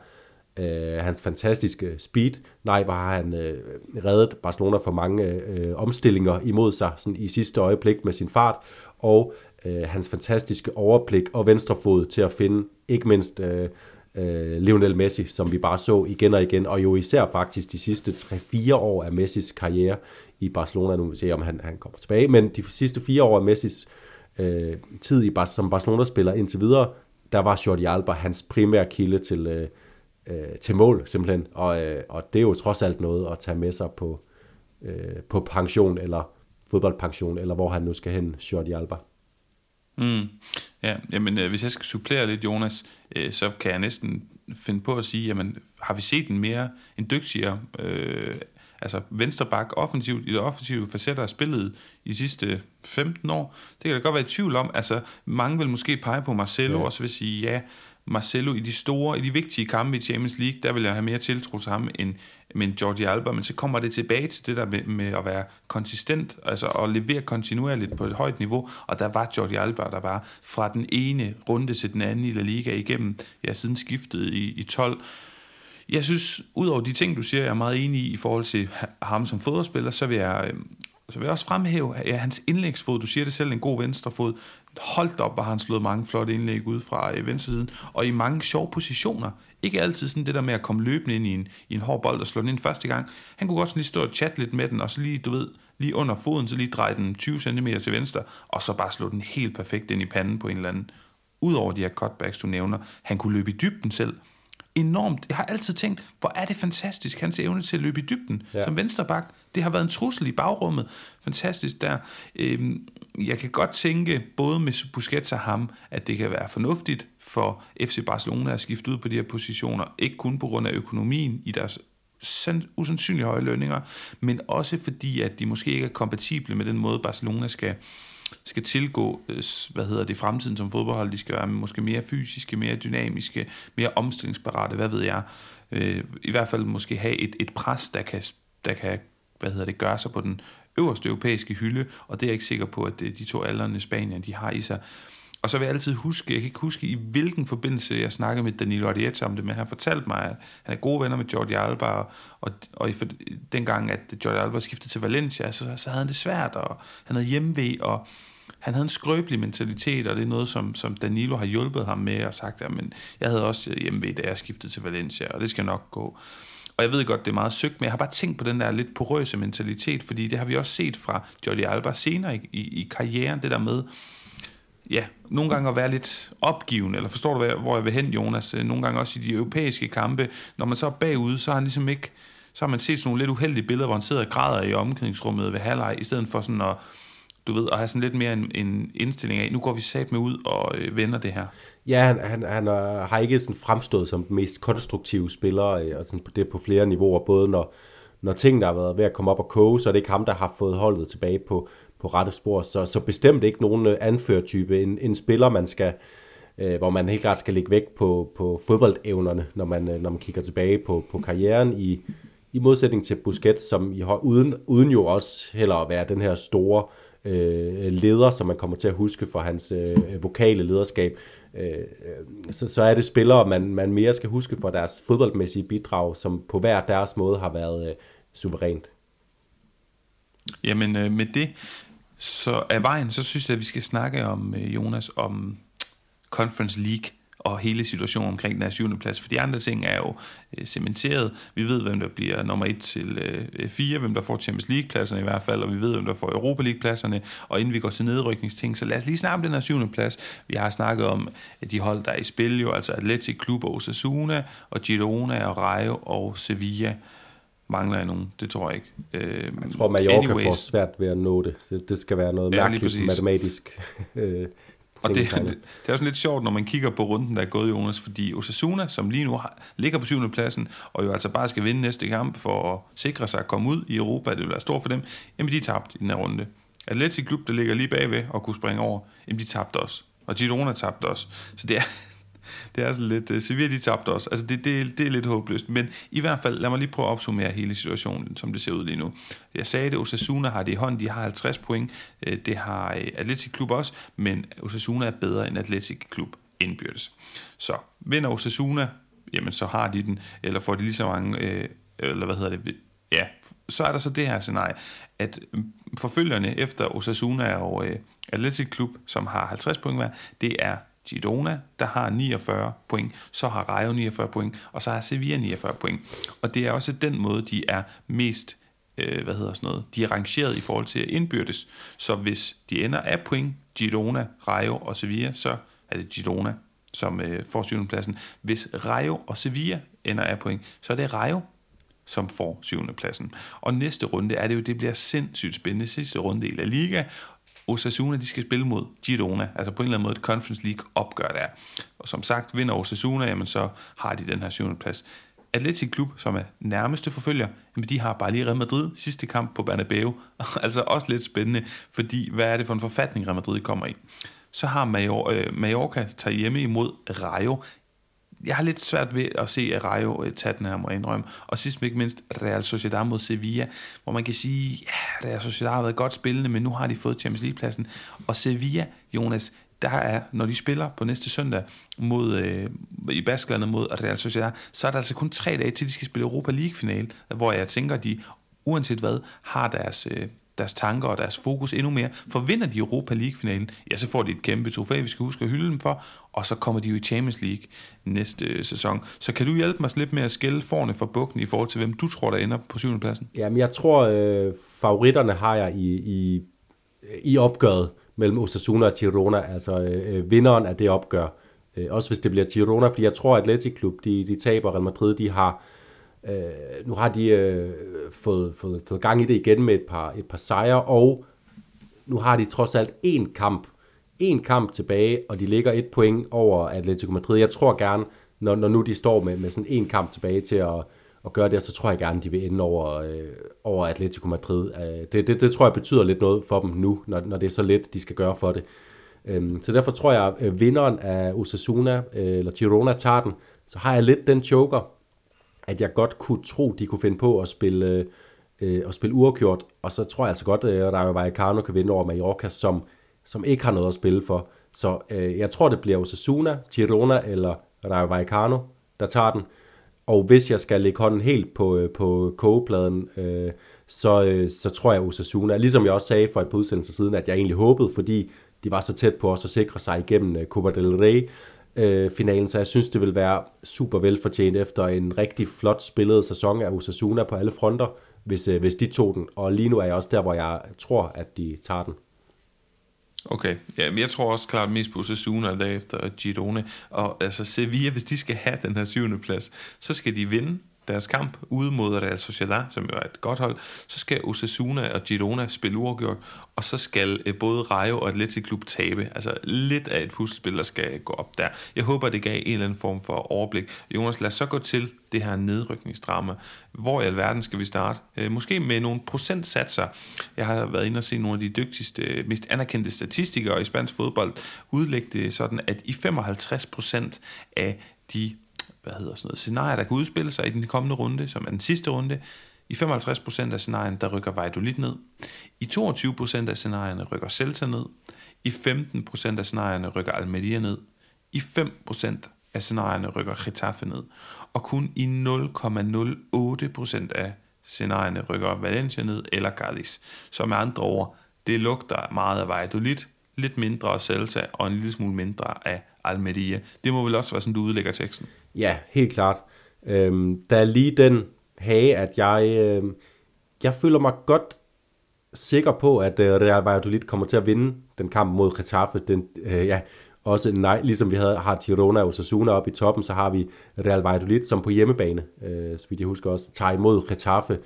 øh, hans fantastiske speed. Nej, hvor har han øh, reddet Barcelona for mange øh, omstillinger imod sig sådan i sidste øjeblik med sin fart, og øh, hans fantastiske overblik og venstrefod til at finde ikke mindst øh, øh, Lionel Messi, som vi bare så igen og igen, og jo især faktisk de sidste 3-4 år af Messis karriere i Barcelona. Nu vil vi se, om han, han kommer tilbage, men de sidste fire år af Messis øh, Øh, tid i, som Barcelona-spiller indtil videre, der var Jordi Alba hans primære kilde til, øh, øh, til mål, simpelthen. Og, øh, og det er jo trods alt noget at tage med sig på, øh, på pension, eller fodboldpension, eller hvor han nu skal hen, Jordi Alba. Mm. Ja, jamen, øh, hvis jeg skal supplere lidt, Jonas, øh, så kan jeg næsten finde på at sige, jamen, har vi set en mere, en dygtigere, øh, altså vensterbak offensivt, i det offensive facetter af spillet i de sidste 15 år? Det kan da godt være i tvivl om. Altså, mange vil måske pege på Marcelo, ja. og så vil sige, ja, Marcelo i de store, i de vigtige kampe i Champions League, der vil jeg have mere tiltro til ham end, end Jordi Alba, men så kommer det tilbage til det der med, med at være konsistent, altså at levere kontinuerligt på et højt niveau, og der var Jordi Alba, der var fra den ene runde til den anden i La Liga igennem, ja, siden skiftet i, i 12. Jeg synes, udover de ting, du siger, jeg er meget enig i i forhold til ham som fodboldspiller, så vil jeg, øhm, så vil jeg også fremhæve ja, hans indlægsfod. Du siger det selv, en god venstrefod. Holdt op, hvor han slået mange flotte indlæg ud fra øh, venstresiden, og i mange sjove positioner. Ikke altid sådan det der med at komme løbende ind i en, i en hård bold og slå den ind første gang. Han kunne godt sådan lige stå og chatte lidt med den, og så lige, du ved, lige under foden, så lige dreje den 20 cm til venstre, og så bare slå den helt perfekt ind i panden på en eller anden. Udover de her cutbacks, du nævner, han kunne løbe i dybden selv enormt. Jeg har altid tænkt, hvor er det fantastisk, hans evne til at løbe i dybden ja. som vensterbak. Det har været en trussel i bagrummet. Fantastisk der. Øhm, jeg kan godt tænke, både med Busquets og ham, at det kan være fornuftigt for FC Barcelona at skifte ud på de her positioner. Ikke kun på grund af økonomien i deres usandsynligt høje lønninger, men også fordi, at de måske ikke er kompatible med den måde, Barcelona skal, skal tilgå, øh, hvad hedder det, fremtiden som fodboldhold. De skal være måske mere fysiske, mere dynamiske, mere omstillingsparate, hvad ved jeg. Øh, I hvert fald måske have et, et pres, der kan, der kan hvad hedder det, gøre sig på den øverste europæiske hylde, og det er jeg ikke sikker på, at øh, de to aldrende Spanien, de har i sig. Og så vil jeg altid huske, jeg kan ikke huske i hvilken forbindelse jeg snakkede med Danilo Arrieta om det, men han fortalte mig, at han er gode venner med Jordi Alba, og, og, og dengang, at Jordi Alba skiftede til Valencia, så, så havde han det svært, og han havde hjemmevæg, og han havde en skrøbelig mentalitet, og det er noget, som, som Danilo har hjulpet ham med, og sagt, men jeg havde også hjemmevæg, da jeg skiftede til Valencia, og det skal nok gå. Og jeg ved godt, det er meget søgt, men jeg har bare tænkt på den der lidt porøse mentalitet, fordi det har vi også set fra Jordi Alba senere i, i, i karrieren, det der med, ja, nogle gange at være lidt opgivende, eller forstår du, hvor jeg vil hen, Jonas? Øh, nogle gange også i de europæiske kampe, når man så er bagude, så har han ligesom ikke, så har man set sådan nogle lidt uheldige billeder, hvor han sidder og græder i omklædningsrummet ved halvleg, i stedet for sådan at, du ved, at have sådan lidt mere en, en indstilling af, nu går vi sat med ud og øh, vender det her. Ja, han, han, han er, har ikke sådan fremstået som den mest konstruktive spiller, øh, og sådan på det på flere niveauer, både når, når tingene har været ved at komme op og koge, så er det ikke ham, der har fået holdet tilbage på, på rette spor. Så, så bestemt ikke nogen øh, anførtype. En, en spiller, man skal, øh, hvor man helt klart skal lægge vægt på, på fodboldevnerne, når man, øh, når man kigger tilbage på, på karrieren i, i modsætning til Busquets, som i, uden, uden jo også heller at være den her store øh, Øh, leder, som man kommer til at huske for hans øh, vokale lederskab, øh, øh, så, så er det spillere, man, man mere skal huske for deres fodboldmæssige bidrag, som på hver deres måde har været øh, suverænt. Jamen øh, med det, så af vejen, så synes jeg, at vi skal snakke om, øh, Jonas, om Conference League og hele situationen omkring den her syvende plads. For de andre ting er jo øh, cementeret. Vi ved, hvem der bliver nummer 1 til øh, 4, hvem der får Champions League-pladserne i hvert fald, og vi ved, hvem der får Europa League-pladserne. Og inden vi går til nedrykningsting, så lad os lige snakke om den her syvende plads. Vi har snakket om de hold, der er i spil jo, altså Atletic Klub og Osasuna, og Girona og Rayo og Sevilla mangler jeg nogen. Det tror jeg ikke. Øh, jeg tror, Mallorca anyways, får svært ved at nå det. Det, det skal være noget mærkeligt matematisk. Og det, det, det er også lidt sjovt, når man kigger på runden, der er gået, Jonas, fordi Osasuna, som lige nu har, ligger på syvende pladsen, og jo altså bare skal vinde næste kamp for at sikre sig at komme ud i Europa, det vil være stort for dem, jamen de tabte i den her runde. Atletic Klub, der ligger lige bagved og kunne springe over, jamen de tabte også. Og Girona tabte også. Så det er, det er sådan lidt, øh, Sevilla de tabte også. Altså det, det, det er lidt håbløst. Men i hvert fald, lad mig lige prøve at opsummere hele situationen, som det ser ud lige nu. Jeg sagde det, Osasuna har det i hånden, de har 50 point. Øh, det har øh, Atletic Klub også, men Osasuna er bedre end Atletic Klub indbyrdes. Så vinder Osasuna, jamen så har de den, eller får de lige så mange, eller hvad hedder det, ja, så er der så det her scenarie, at forfølgerne efter Osasuna og øh, Atletic Klub, som har 50 point hver, det er Girona, der har 49 point, så har Rayo 49 point, og så har Sevilla 49 point. Og det er også den måde, de er mest, øh, hvad hedder sådan noget, de er rangeret i forhold til indbyrdes. Så hvis de ender af point, Girona, Rayo og Sevilla, så er det Girona, som øh, får syvende pladsen. Hvis Rayo og Sevilla ender af point, så er det Rayo, som får syvende pladsen. Og næste runde er det jo, det bliver sindssygt spændende. Sidste runde i La Liga, Osasuna de skal spille mod Girona, altså på en eller anden måde et Conference League opgør der. Og som sagt, vinder Osasuna, jamen så har de den her syvende plads. Atletic Klub, som er nærmeste forfølger, jamen de har bare lige Real Madrid sidste kamp på Bernabeu. altså også lidt spændende, fordi hvad er det for en forfatning, Real Madrid kommer i? Så har Major, øh, Mallorca tager hjemme imod Rayo jeg har lidt svært ved at se at Rayo tage den her, må jeg indrømme. Og sidst men ikke mindst Real Sociedad mod Sevilla, hvor man kan sige, ja, Real Sociedad har været godt spillende, men nu har de fået Champions League-pladsen. Og Sevilla, Jonas, der er, når de spiller på næste søndag mod, øh, i Baskerlandet mod Real Sociedad, så er der altså kun tre dage til, de skal spille Europa League-final, hvor jeg tænker, de uanset hvad, har deres, øh, deres tanker og deres fokus endnu mere. For vinder de Europa League-finalen, ja, så får de et kæmpe trofæ, vi skal huske at hylde dem for, og så kommer de jo i Champions League næste øh, sæson. Så kan du hjælpe mig lidt med at skille forne fra bukken i forhold til, hvem du tror, der ender på syvende pladsen? Jamen, jeg tror, øh, favoritterne har jeg i, i, i opgøret mellem Osasuna og Girona, altså øh, øh vinderen af det opgør. Øh, også hvis det bliver Girona, fordi jeg tror, at Athletic Klub, de, de taber, Real Madrid, de har Øh, nu har de øh, fået, fået, fået gang i det igen med et par, et par sejre, og nu har de trods alt én kamp, én kamp tilbage, og de ligger et point over Atletico Madrid. Jeg tror gerne, når, når nu de står med, med sådan en kamp tilbage til at, at gøre det, så tror jeg gerne, de vil ende over, øh, over Atletico Madrid. Øh, det, det, det tror jeg betyder lidt noget for dem nu, når, når det er så let, de skal gøre for det. Øh, så derfor tror jeg, at vinderen af Osasuna, øh, eller Girona, tager den. Så har jeg lidt den choker, at jeg godt kunne tro, de kunne finde på at spille, øh, at spille uafgjort, og så tror jeg altså godt, at Rayo Vallecano kan vinde over Mallorca, som, som ikke har noget at spille for. Så øh, jeg tror, det bliver Osasuna, Girona eller Rayo Vallecano, der tager den. Og hvis jeg skal lægge hånden helt på, øh, på kogepladen, øh, så, øh, så tror jeg Osasuna, ligesom jeg også sagde for et par udsendelser siden, at jeg egentlig håbede, fordi de var så tæt på os at sikre sig igennem øh, Copa del Rey, øh, finalen, så jeg synes, det vil være super velfortjent efter en rigtig flot spillet sæson af Osasuna på alle fronter, hvis, øh, hvis de tog den. Og lige nu er jeg også der, hvor jeg tror, at de tager den. Okay, ja, men jeg tror også klart mest på Osasuna derefter Girone. Og altså Sevilla, hvis de skal have den her syvende plads, så skal de vinde deres kamp ude mod Real Sociedad, som jo er et godt hold, så skal Osasuna og Girona spille uafgjort, og så skal øh, både Rayo og Athletic Klub tabe. Altså lidt af et puslespil, der skal gå op der. Jeg håber, det gav en eller anden form for overblik. Jonas, lad os så gå til det her nedrykningsdrama. Hvor i alverden skal vi starte? Øh, måske med nogle procentsatser. Jeg har været inde og se nogle af de dygtigste, øh, mest anerkendte statistikere i spansk fodbold udlægge det sådan, at i 55% af de hvad hedder sådan noget, scenarier, der kan udspille sig i den kommende runde, som er den sidste runde. I 55% af scenarierne, der rykker Vejdolit ned. I 22% af scenarierne rykker Celta ned. I 15% af scenarierne rykker Almeria ned. I 5% af scenarierne rykker Getafe ned. Og kun i 0,08% af scenarierne rykker Valencia ned eller Cadiz. Så med andre ord, det lugter meget af Valladolid, lidt mindre af Celta og en lille smule mindre af Almeria. Det må vel også være sådan, du udlægger teksten. Ja, helt klart. Øhm, der er lige den hage, at jeg, øh, jeg føler mig godt sikker på, at øh, Real Valladolid kommer til at vinde den kamp mod Getafe. Den, øh, ja, også nej, ligesom vi havde, har Tirona og Osasuna oppe i toppen, så har vi Real Valladolid, som på hjemmebane, øh, så vidt jeg husker også, tager imod Getafe.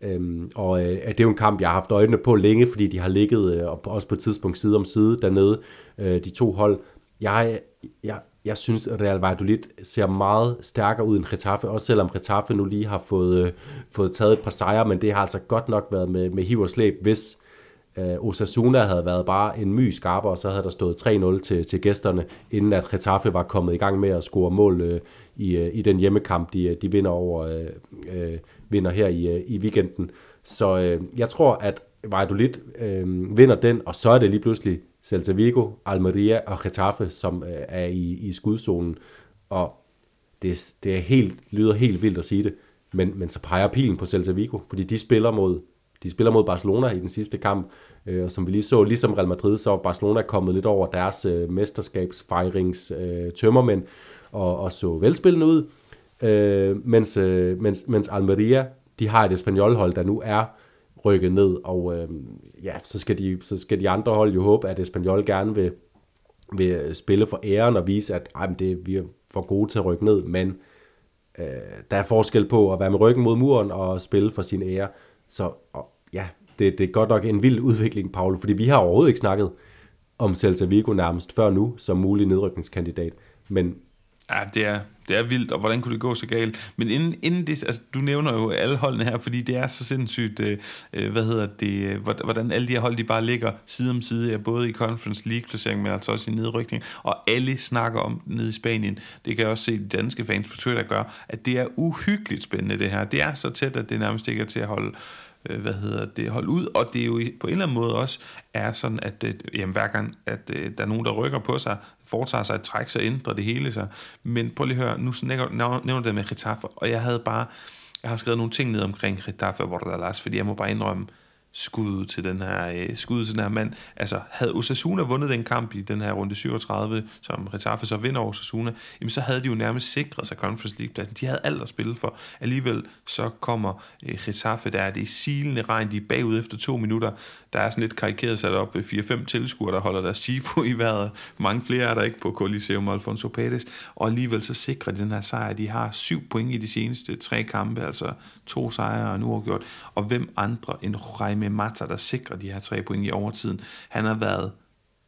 Øhm, og øh, det er jo en kamp, jeg har haft øjnene på længe, fordi de har ligget øh, også på et tidspunkt side om side dernede, øh, de to hold. Jeg, jeg, jeg synes, at Real Valladolid ser meget stærkere ud end Getafe, også selvom Getafe nu lige har fået, øh, fået taget et par sejre, men det har altså godt nok været med, med hiv og slæb, hvis øh, Osasuna havde været bare en my skarpere, så havde der stået 3-0 til, til gæsterne, inden at Getafe var kommet i gang med at score mål øh, i, øh, i den hjemmekamp, de, øh, de vinder over øh, øh, vinder her i, øh, i weekenden. Så øh, jeg tror, at Valladolid øh, vinder den, og så er det lige pludselig Celta Vigo, Almeria og Getafe, som øh, er i, i skudzonen. Og det, det er helt, lyder helt vildt at sige det, men, men så peger pilen på Celta Vigo, fordi de spiller mod de spiller mod Barcelona i den sidste kamp, øh, og som vi lige så, ligesom Real Madrid, så er Barcelona kommet lidt over deres øh, mesterskabsfejrings øh, tømmermænd, og, og så velspillende ud, øh, mens, øh, mens, mens Almeria, de har et espanjolhold, der nu er rykket ned, og øh, ja, så skal, de, så skal de andre hold jo håbe, at Espanyol gerne vil, vil øh, spille for æren og vise, at ej, det, vi er for gode til at rykke ned, men øh, der er forskel på at være med ryggen mod muren og spille for sin ære. Så og, ja, det, det er godt nok en vild udvikling, Paul, fordi vi har overhovedet ikke snakket om Celta Vigo nærmest før nu som mulig nedrykningskandidat. Men Ja, det er, det er vildt, og hvordan kunne det gå så galt? Men inden, inden det, altså, du nævner jo alle holdene her, fordi det er så sindssygt, øh, øh hvad hedder det, øh, hvordan alle de her hold, de bare ligger side om side, ja, både i Conference League-placering, men altså også i nedrykning, og alle snakker om nede i Spanien. Det kan jeg også se de danske fans på Twitter gør, at det er uhyggeligt spændende det her. Det er så tæt, at det nærmest ikke er til at holde, øh, hvad hedder det, holde ud, og det er jo på en eller anden måde også er sådan, at øh, jamen, hver gang, at øh, der er nogen, der rykker på sig, foretager sig et træk, så ændrer det hele sig. Men prøv lige at høre, nu nævner det med Getafe, og jeg havde bare, jeg har skrevet nogle ting ned omkring Getafe og Bordalas, fordi jeg må bare indrømme, skud til den her, øh, skud til den her mand. Altså, havde Osasuna vundet den kamp i den her runde 37, som Retaffe så vinder Osasuna, jamen så havde de jo nærmest sikret sig Conference League-pladsen. De havde alt at spille for. Alligevel så kommer øh, Retaffe, der er det silende regn, de er bagud efter to minutter. Der er sådan lidt karikeret sat op øh, 4-5 tilskuere, der holder deres tifo i vejret. Mange flere er der ikke på Coliseum Alfonso Pérez. Og alligevel så sikrer de den her sejr. De har syv point i de seneste tre kampe, altså to sejre og nu har gjort. Og hvem andre end Jaime Mata, der sikrer de her tre point i overtiden. Han har været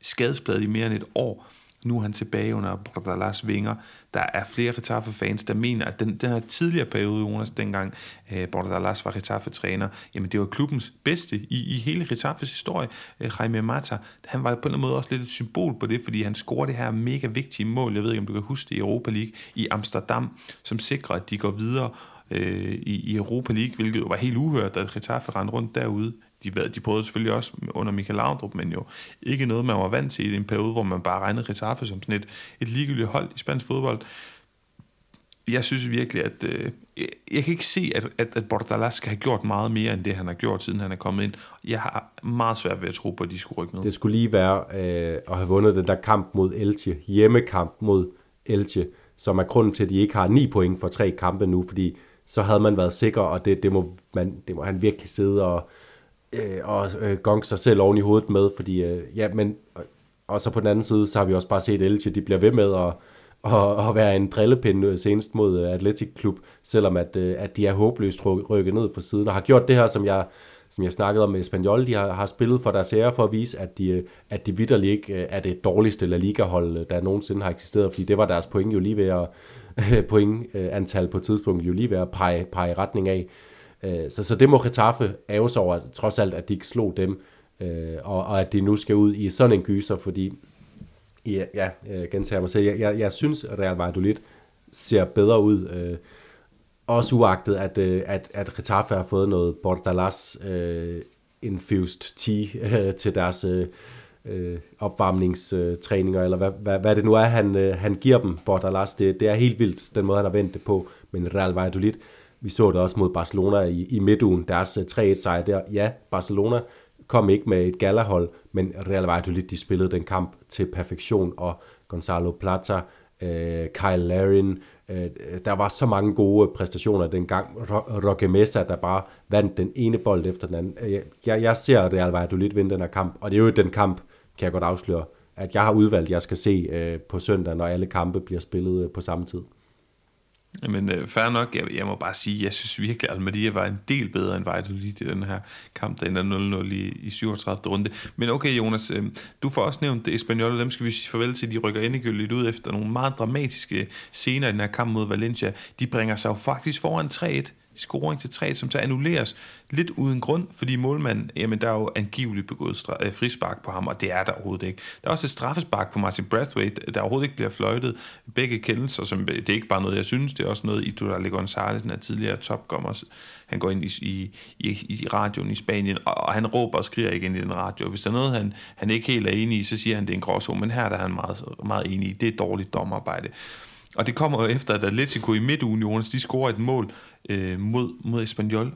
skadespladet i mere end et år. Nu er han tilbage under Bordalas vinger. Der er flere Getafe-fans, der mener, at den, den her tidligere periode, Jonas, dengang øh, eh, Bordalas var Getafe-træner, jamen det var klubbens bedste i, i hele Getafes historie. Eh, Jaime Mata, han var på en eller anden måde også lidt et symbol på det, fordi han scorede det her mega vigtige mål, jeg ved ikke, om du kan huske det, i Europa League i Amsterdam, som sikrer, at de går videre øh, i, i Europa League, hvilket jo var helt uhørt, da Getafe rendte rundt derude de, de prøvede selvfølgelig også under Michael Laudrup, men jo ikke noget, man var vant til i en periode, hvor man bare regnede Getafe som sådan et, et ligegyldigt hold i spansk fodbold. Jeg synes virkelig, at øh, jeg kan ikke se, at, at, at Bordalas skal have gjort meget mere, end det han har gjort, siden han er kommet ind. Jeg har meget svært ved at tro på, at de skulle rykke med. Det skulle lige være øh, at have vundet den der kamp mod Elche, hjemmekamp mod Elche, som er grunden til, at de ikke har ni point for tre kampe nu, fordi så havde man været sikker, og det, det, må, man, det må han virkelig sidde og, øh, og øh, gong sig selv oven i hovedet med, fordi, øh, ja, men, og, og så på den anden side, så har vi også bare set Elche, de bliver ved med at, at, at være en drillepinde øh, senest mod øh, Atletic Klub, selvom at, øh, at de er håbløst rykket ned på siden, og har gjort det her, som jeg, som jeg snakkede om med Espanyol, de har, har spillet for deres ære for at vise, at de, at de vidderligt ikke er det dårligste La Liga-hold, der nogensinde har eksisteret, fordi det var deres point jo lige ved at, pointantal på tidspunkt jo lige ved at pege, pege retning af. Øh, så, så det må Getafe æves over, trods alt, at de ikke slog dem, øh, og, og at de nu skal ud i sådan en gyser, fordi, ja, ja øh, gentager mig selv, jeg, jeg, jeg synes, at Real Valladolid ser bedre ud, øh, også uagtet, at, øh, at, at Getafe har fået noget Bordalas øh, infused tea øh, til deres øh, øh, opvarmningstræninger, eller hvad, hvad, hvad det nu er, han, øh, han giver dem, Bordalas. Det, det er helt vildt, den måde, han har vendt det på. Men Real Valladolid, vi så det også mod Barcelona i, i midtugen, deres øh, 3-1-sejr der. Ja, Barcelona kom ikke med et galahold, men Real Valladolid, de spillede den kamp til perfektion, og Gonzalo Plata, øh, Kyle Larin, øh, der var så mange gode præstationer dengang. Roque Mesa, der bare vandt den ene bold efter den anden. Øh, jeg, jeg ser Real Valladolid vinde den her kamp, og det er jo den kamp, kan jeg godt afsløre, at jeg har udvalgt, jeg skal se øh, på søndag, når alle kampe bliver spillet øh, på samme tid. Jamen, øh, fair nok. Jeg, jeg må bare sige, jeg synes virkelig, at Almeria var en del bedre end Valladolid i den her kamp, der ender 0-0 i, i 37. runde. Men okay, Jonas, øh, du får også nævnt det og dem skal vi sige farvel til. De rykker endegyldigt ud efter nogle meget dramatiske scener i den her kamp mod Valencia. De bringer sig jo faktisk foran 3-1 scoring til 3, som så annulleres lidt uden grund, fordi målmanden, jamen der er jo angiveligt begået øh, frispark på ham, og det er der overhovedet ikke. Der er også et straffespark på Martin Brathwaite, der overhovedet ikke bliver fløjtet. Begge kendelser, som, det er ikke bare noget, jeg synes, det er også noget, Idolale González, den er tidligere topgommer, han går ind i, i, i, i radioen i Spanien, og, og han råber og skriger igen i den radio. Hvis der er noget, han, han ikke helt er enig i, så siger han, det er en gråzone, men her der er han meget, meget enig i. Det er dårligt domarbejde. Og det kommer jo efter, at Atletico i midtugen, Jonas, de scorer et mål øh, mod, mod Espanyol.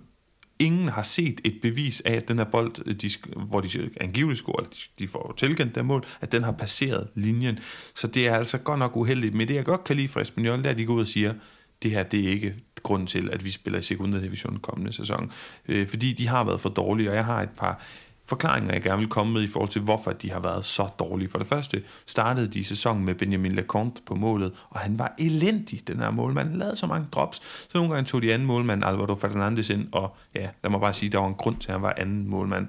Ingen har set et bevis af, at den her bold, øh, de, hvor de angiveligt scorer, de, de får tilkendt det mål, at den har passeret linjen. Så det er altså godt nok uheldigt. Men det, jeg godt kan lide fra Espanyol, det er, at de går ud og siger, det her det er ikke grunden til, at vi spiller i sekundær division kommende sæson. Øh, fordi de har været for dårlige, og jeg har et par forklaringer, jeg gerne vil komme med i forhold til, hvorfor de har været så dårlige. For det første startede de sæsonen med Benjamin Leconte på målet, og han var elendig, den her målmand. Han lavede så mange drops, så nogle gange tog de anden målmand, Alvaro Fernandes, ind, og ja, lad mig bare sige, der var en grund til, at han var anden målmand.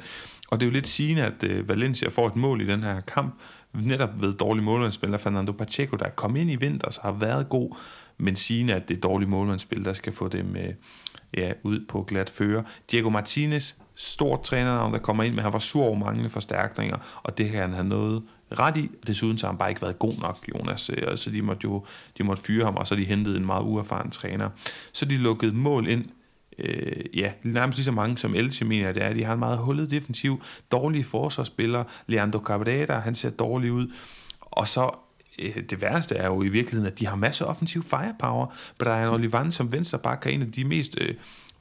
Og det er jo lidt sigende, at øh, Valencia får et mål i den her kamp, netop ved dårlig målmandsspiller Fernando Pacheco, der er kommet ind i vinter, så har været god, men sigende, at det er dårlig målmandsspil, der skal få dem uh, ja, ud på glat føre. Diego Martinez stort trænernavn, der kommer ind, men han var sur over manglende forstærkninger, og det kan han have noget ret i. Desuden så har han bare ikke været god nok, Jonas, øh, så de måtte jo de måtte fyre ham, og så de hentede en meget uerfaren træner. Så de lukkede mål ind, øh, ja, nærmest lige så mange som Elche mener det er. De har en meget hullet defensiv, dårlige forsvarsspillere. Leandro Cabrera, han ser dårlig ud. Og så øh, det værste er jo i virkeligheden, at de har masser af offensiv firepower. Brian Olivan som venstreback er en af de mest øh,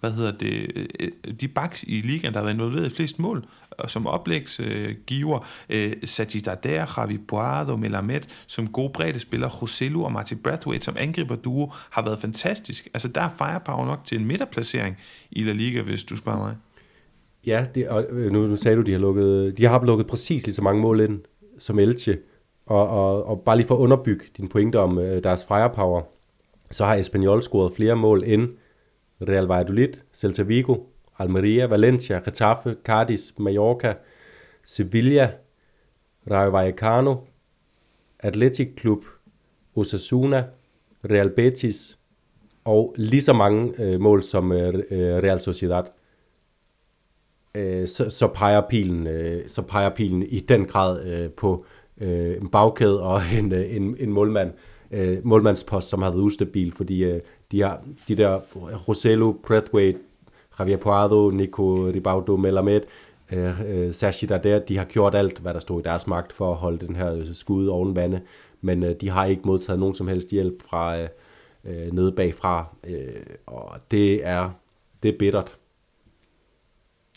hvad hedder det, øh, de backs i ligaen, der har været involveret i flest mål, og som oplægsgiver, øh, Sajid Adair, Javi Boado, Melamed, som gode bredde spillere, Joselu og Martin Brathwaite som angriber duo, har været fantastisk. Altså der er firepower nok til en midterplacering i La Liga, hvis du spørger mig. Ja, det, og øh, nu, nu sagde du, de har lukket, de har lukket præcis lige så mange mål ind som Elche. Og, og, og bare lige for at underbygge din pointe om øh, deres firepower, så har Espanyol scoret flere mål end Real Valladolid, Celta Vigo, Almeria, Valencia, Getafe, Cardis, Mallorca, Sevilla, Rayo Vallecano, Athletic Club, Osasuna, Real Betis og lige så mange øh, mål som øh, øh Real Sociedad. Øh, så, så, peger pilen, øh, så peger pilen i den grad øh, på øh, en bagkæde og en, øh, en, en målmand, øh, Øh, målmandspost, som har været ustabil, fordi øh, de, har, de der Rosello, Brathwaite, Javier Puado, Nico Ribaudo, Melamed, øh, øh, Sashi der, de har gjort alt, hvad der stod i deres magt for at holde den her øh, skud oven vande, men øh, de har ikke modtaget nogen som helst hjælp fra øh, øh, nede bagfra, øh, og det er, det er bittert.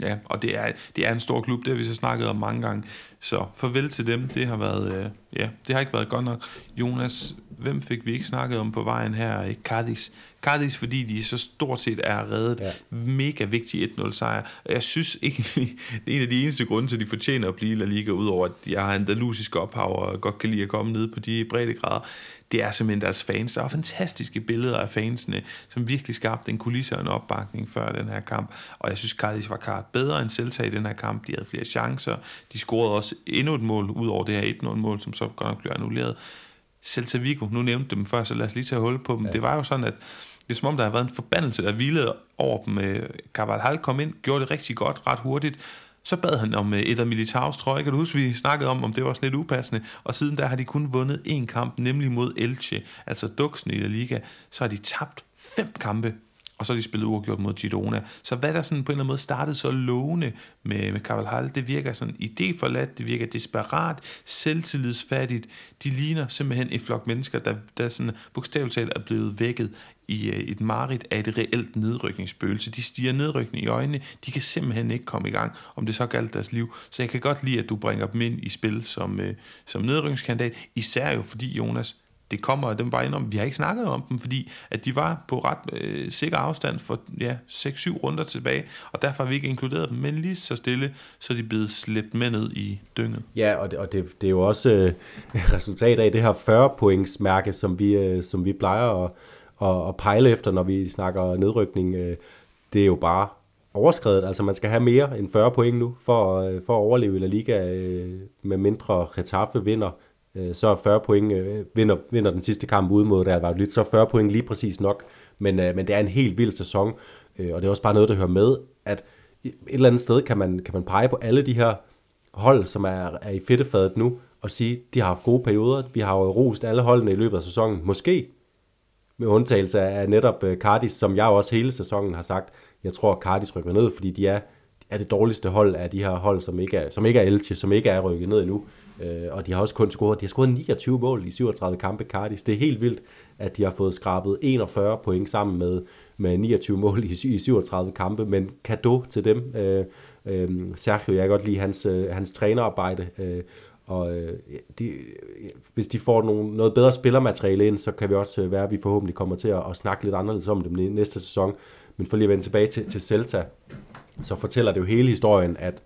Ja, og det er, det er en stor klub, det har vi så snakket om mange gange. Så farvel til dem, det har været, øh, ja, det har ikke været godt nok. Jonas, hvem fik vi ikke snakket om på vejen her? Cardis. Cardis, fordi de så stort set er reddet. Ja. Mega vigtig 1-0 sejr. Og jeg synes egentlig, det er en af de eneste grunde til, at de fortjener at blive La Liga, udover at jeg har andalusisk ophav og godt kan lide at komme ned på de brede grader det er simpelthen deres fans. Der er fantastiske billeder af fansene, som virkelig skabte en kulisse og en opbakning før den her kamp. Og jeg synes, Cardis var klart bedre end Celta i den her kamp. De havde flere chancer. De scorede også endnu et mål, ud over det her 1-0-mål, som så godt nok blev annulleret. Celta Vigo, nu nævnte dem før, så lad os lige tage hul på dem. Ja. Det var jo sådan, at det er som om, der har været en forbandelse, der hvilede over dem. Carvalhal kom ind, gjorde det rigtig godt, ret hurtigt, så bad han om et af Militaus trøje. Kan du huske, vi snakkede om, om det var sådan lidt upassende. Og siden der har de kun vundet én kamp, nemlig mod Elche, altså Duxen i La Liga. Så har de tabt fem kampe og så har de spillet uafgjort mod Girona. Så hvad der sådan på en eller anden måde startede så lovende med, med Carvalhal, det virker sådan idéforladt, det virker desperat, selvtillidsfattigt. De ligner simpelthen et flok mennesker, der, der sådan bogstaveligt talt er blevet vækket i øh, et marit af et reelt nedrykningsspøgelse. De stiger nedrykning i øjnene, de kan simpelthen ikke komme i gang, om det så galt deres liv. Så jeg kan godt lide, at du bringer dem ind i spil som, øh, som nedrykningskandidat, især jo fordi, Jonas, det kommer dem bare ind om. Vi har ikke snakket om dem, fordi at de var på ret øh, sikker afstand for ja, 6-7 runder tilbage, og derfor har vi ikke inkluderet dem, men lige så stille, så er de blevet slæbt med ned i dynget. Ja, og det, og det, det er jo også øh, resultat af det her 40 points mærke, som vi, øh, som vi plejer at, at, at pejle efter, når vi snakker nedrykning. Øh, det er jo bare overskrevet. Altså man skal have mere end 40 point nu for, øh, for at overleve i La Liga, øh, med mindre Retaffe vinder øh, så er 40 point, øh, vinder, vinder den sidste kamp ude mod Real lidt, så er 40 point lige præcis nok, men, øh, men det er en helt vild sæson, øh, og det er også bare noget, der hører med, at et eller andet sted kan man, kan man pege på alle de her hold, som er, er i fedtefadet nu, og sige, de har haft gode perioder, vi har jo rost alle holdene i løbet af sæsonen, måske med undtagelse af netop øh, Cardis, som jeg også hele sæsonen har sagt, jeg tror, Cardis rykker ned, fordi de er, er det dårligste hold af de her hold, som ikke er, som ikke er Elche, som ikke er rykket ned endnu. Øh, og de har også kun scoret, de har scoret 29 mål i 37 kampe Cardis. Det er helt vildt, at de har fået skrabet 41 point sammen med, med 29 mål i, i 37 kampe, men kado til dem. Øh, øh, Sergio, jeg kan godt lide hans, øh, hans trænerarbejde, øh, og øh, de, hvis de får nogle, noget bedre spillermateriale ind, så kan vi også øh, være, at vi forhåbentlig kommer til at, at snakke lidt anderledes om dem næste sæson. Men for lige at vende tilbage til, til Celta, så fortæller det jo hele historien, at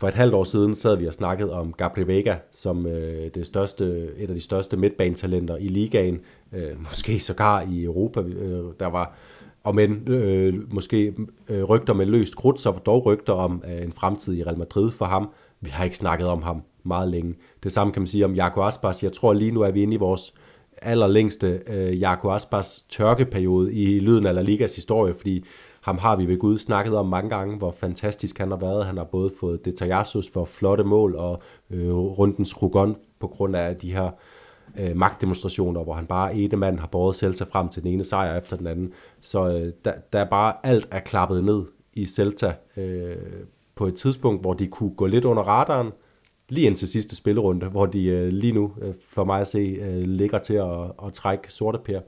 for et halvt år siden sad vi og snakkede om Gabriel Vega som øh, det største, et af de største midtbanetalenter i ligaen, øh, måske sågar i Europa. Øh, der var og men øh, måske øh, rygter med løst krudt, så dog rygter om øh, en fremtid i Real Madrid for ham. Vi har ikke snakket om ham meget længe. Det samme kan man sige om Jaco Aspas. Jeg tror lige nu er vi inde i vores allerlængste øh, Jaco Aspas tørkeperiode i lyden af La Ligas historie, fordi ham har vi ved Gud snakket om mange gange, hvor fantastisk han har været. Han har både fået Detajasus for flotte mål og øh, rundens Rugon på grund af de her øh, magtdemonstrationer, hvor han bare ene mand har båret Celta frem til den ene sejr efter den anden. Så øh, der, der er bare alt er klappet ned i Celta øh, på et tidspunkt, hvor de kunne gå lidt under radaren, lige indtil sidste spillerunde, hvor de øh, lige nu, øh, for mig at se, øh, ligger til at, at trække sorte pære.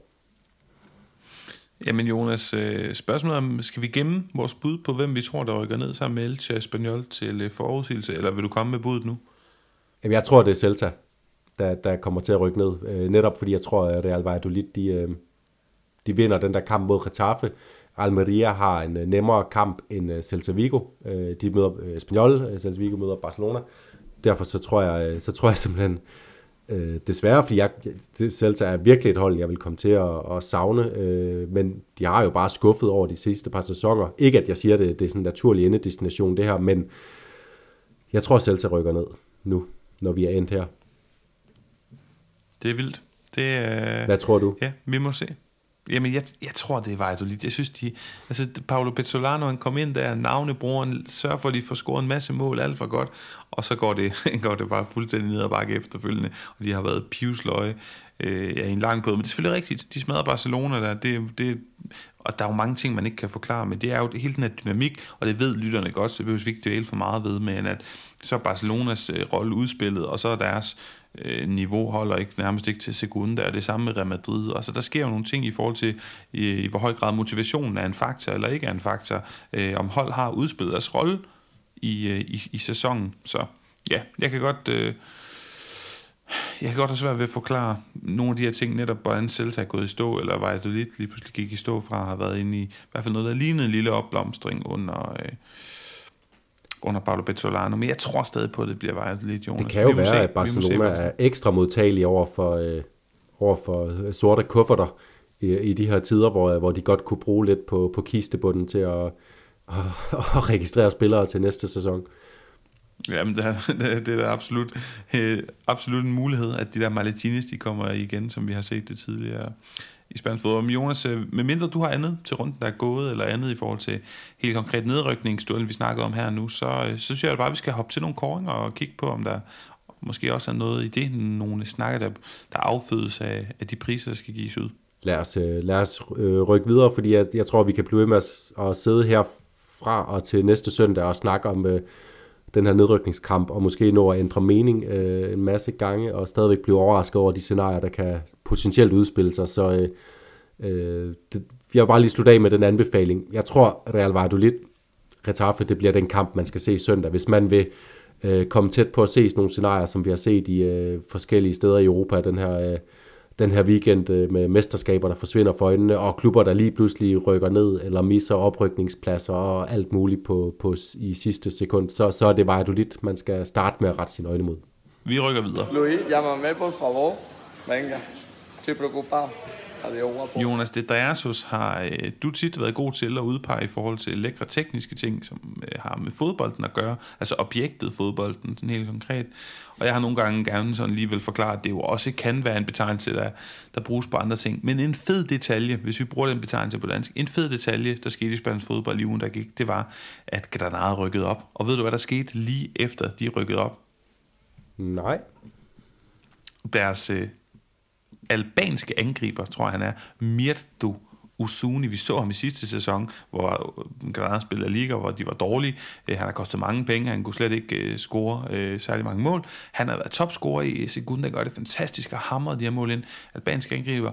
Jamen Jonas, øh, spørgsmålet om, skal vi gemme vores bud på, hvem vi tror, der rykker ned sammen med Elche Espanyol til øh, forudsigelse, eller vil du komme med budet nu? Jamen, jeg tror, det er Celta, der, der kommer til at rykke ned. Øh, netop fordi jeg tror, at Real Valladolid, de, øh, de vinder den der kamp mod Getafe. Almeria har en nemmere kamp end Celta Vigo. De møder Espanyol, Celta Vigo møder Barcelona. Derfor så tror jeg, så tror jeg simpelthen, Øh, desværre, fordi jeg, Celta er virkelig et hold, jeg vil komme til at, at savne, øh, men de har jo bare skuffet over de sidste par sæsoner. Ikke at jeg siger, det, det er sådan en naturlig endedestination det her, men jeg tror, Celta rykker ned nu, når vi er endt her. Det er vildt. Det, øh, Hvad tror du? Ja, vi må se. Jamen, jeg, jeg tror, det er Valladolid. Jeg synes, de... Altså, Paolo Pezzolano, han kom ind der, navnebrugeren, sørger for, at de får scoret en masse mål, alt for godt, og så går det, går det bare fuldstændig ned og bakke efterfølgende, og de har været pivsløje øh, ja, i en lang periode. Men det er selvfølgelig rigtigt, de smadrer Barcelona der, det, det, og der er jo mange ting, man ikke kan forklare, men det er jo hele den her dynamik, og det ved lytterne godt, så det behøver vi ikke dvæle for meget ved, men at så er Barcelonas øh, rolle udspillet, og så er deres øh, niveau holder ikke nærmest ikke til sekunda, og det samme med Real Madrid. Altså, der sker jo nogle ting i forhold til, i, i hvor høj grad motivationen er en faktor eller ikke er en faktor, øh, om hold har udspillet deres rolle i, øh, i, i sæsonen. Så ja, jeg kan godt... Øh, jeg kan godt have svært ved at forklare nogle af de her ting, netop hvordan Celta er gået i stå, eller Valladolid lige pludselig gik i stå fra, har været inde i, i hvert fald noget, der lignede en lille opblomstring under, øh, under Paolo Bettolano, men jeg tror stadig på, at det bliver Valladolid, Jonas. Det kan jo være, se, at Barcelona er ekstra modtagelig over for, øh, over for sorte kufferter i, i de her tider, hvor, hvor de godt kunne bruge lidt på, på kistebunden til at, at, at registrere spillere til næste sæson. Jamen, det er, det er da absolut, øh, absolut en mulighed, at de der Martinez, de kommer igen, som vi har set det tidligere i spansk fodbold. Men Jonas, øh, medmindre du har andet til runden, der er gået, eller andet i forhold til helt konkret nedrykningsduellen, vi snakkede om her nu, så, øh, så synes jeg bare, at vi skal hoppe til nogle koringer og kigge på, om der måske også er noget i det, nogle snakker, der, der affødes af, af de priser, der skal gives ud. Lad os, lad os rykke videre, fordi jeg, jeg tror, vi kan blive ved med at, at sidde her fra og til næste søndag og snakke om øh, den her nedrykningskamp, og måske nå at ændre mening øh, en masse gange, og stadigvæk blive overrasket over de scenarier, der kan potentielt udspille sig. Så øh, øh, det, jeg vil bare lige slutte af med den anbefaling. Jeg tror, Real Valladolid, Retaffe, det bliver den kamp, man skal se søndag. Hvis man vil øh, komme tæt på at se sådan nogle scenarier, som vi har set i øh, forskellige steder i Europa, den her... Øh, den her weekend øh, med mesterskaber, der forsvinder for øjnene, og klubber, der lige pludselig rykker ned, eller misser oprykningspladser og alt muligt på, på, i sidste sekund, så, så er det Valladolid, man skal starte med at rette sine øjne mod. Vi rykker videre. Luis, llámame por favor. Venga, estoy preocupado. Jonas de Dreasus har øh, du tit været god til at udpege i forhold til lækre tekniske ting, som øh, har med fodbolden at gøre, altså objektet fodbolden, sådan helt konkret. Og jeg har nogle gange gerne sådan alligevel forklaret, at det jo også kan være en betegnelse, der, der bruges på andre ting. Men en fed detalje, hvis vi bruger den betegnelse på dansk, en fed detalje, der skete i spansk fodbold i ugen, der gik, det var, at Granada rykkede op. Og ved du, hvad der skete lige efter, de rykkede op? Nej. Deres øh, albanske angriber, tror jeg han er, Mirtu Usuni. Vi så ham i sidste sæson, hvor øh, Granada spillede Liga, hvor de var dårlige. Øh, han har kostet mange penge, han kunne slet ikke øh, score særlig mange mål. Han har været topscorer i Segunda, gør det fantastisk og hamret de her mål ind. Albanske angriber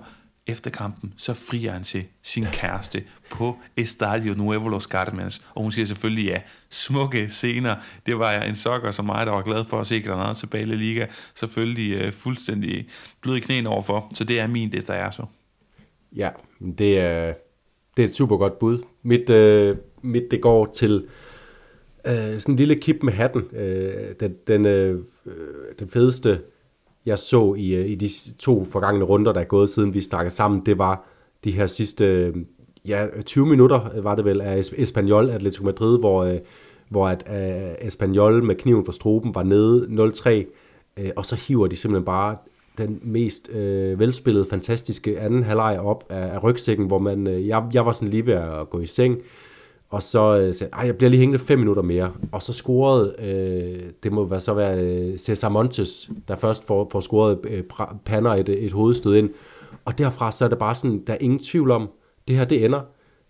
efter kampen, så frier han til sin kæreste på Estadio Nuevo Los Carmenes, og hun siger selvfølgelig ja. Smukke scener. Det var jeg en sokker som mig, der var glad for at se Granada tilbage i Liga. Selvfølgelig uh, fuldstændig blød i knæene overfor, så det er min, det der er så. Ja, det er, det er et super godt bud. Mit, uh, mit det går til uh, sådan en lille kip med hatten. Uh, den, den, uh, den fedeste jeg så i, øh, i de to forgangne runder, der er gået siden vi snakkede sammen, det var de her sidste øh, ja, 20 minutter, øh, var det vel, af Espanyol Atletico Madrid, hvor, hvor at uh, Espanyol med kniven for struben var nede 0-3, uh, og så hiver de simpelthen bare den mest øh, velspillede, fantastiske anden halvleg op af, af rygsækken, hvor man, øh, jeg, jeg var sådan lige ved at gå i seng, og så øh, sagde jeg, bliver lige hængende fem minutter mere. Og så scorede, øh, det må være så være øh, Cesar Montes, der først får, får scoret øh, Panner et, et hovedstød ind. Og derfra så er det bare sådan, der er ingen tvivl om, det her det ender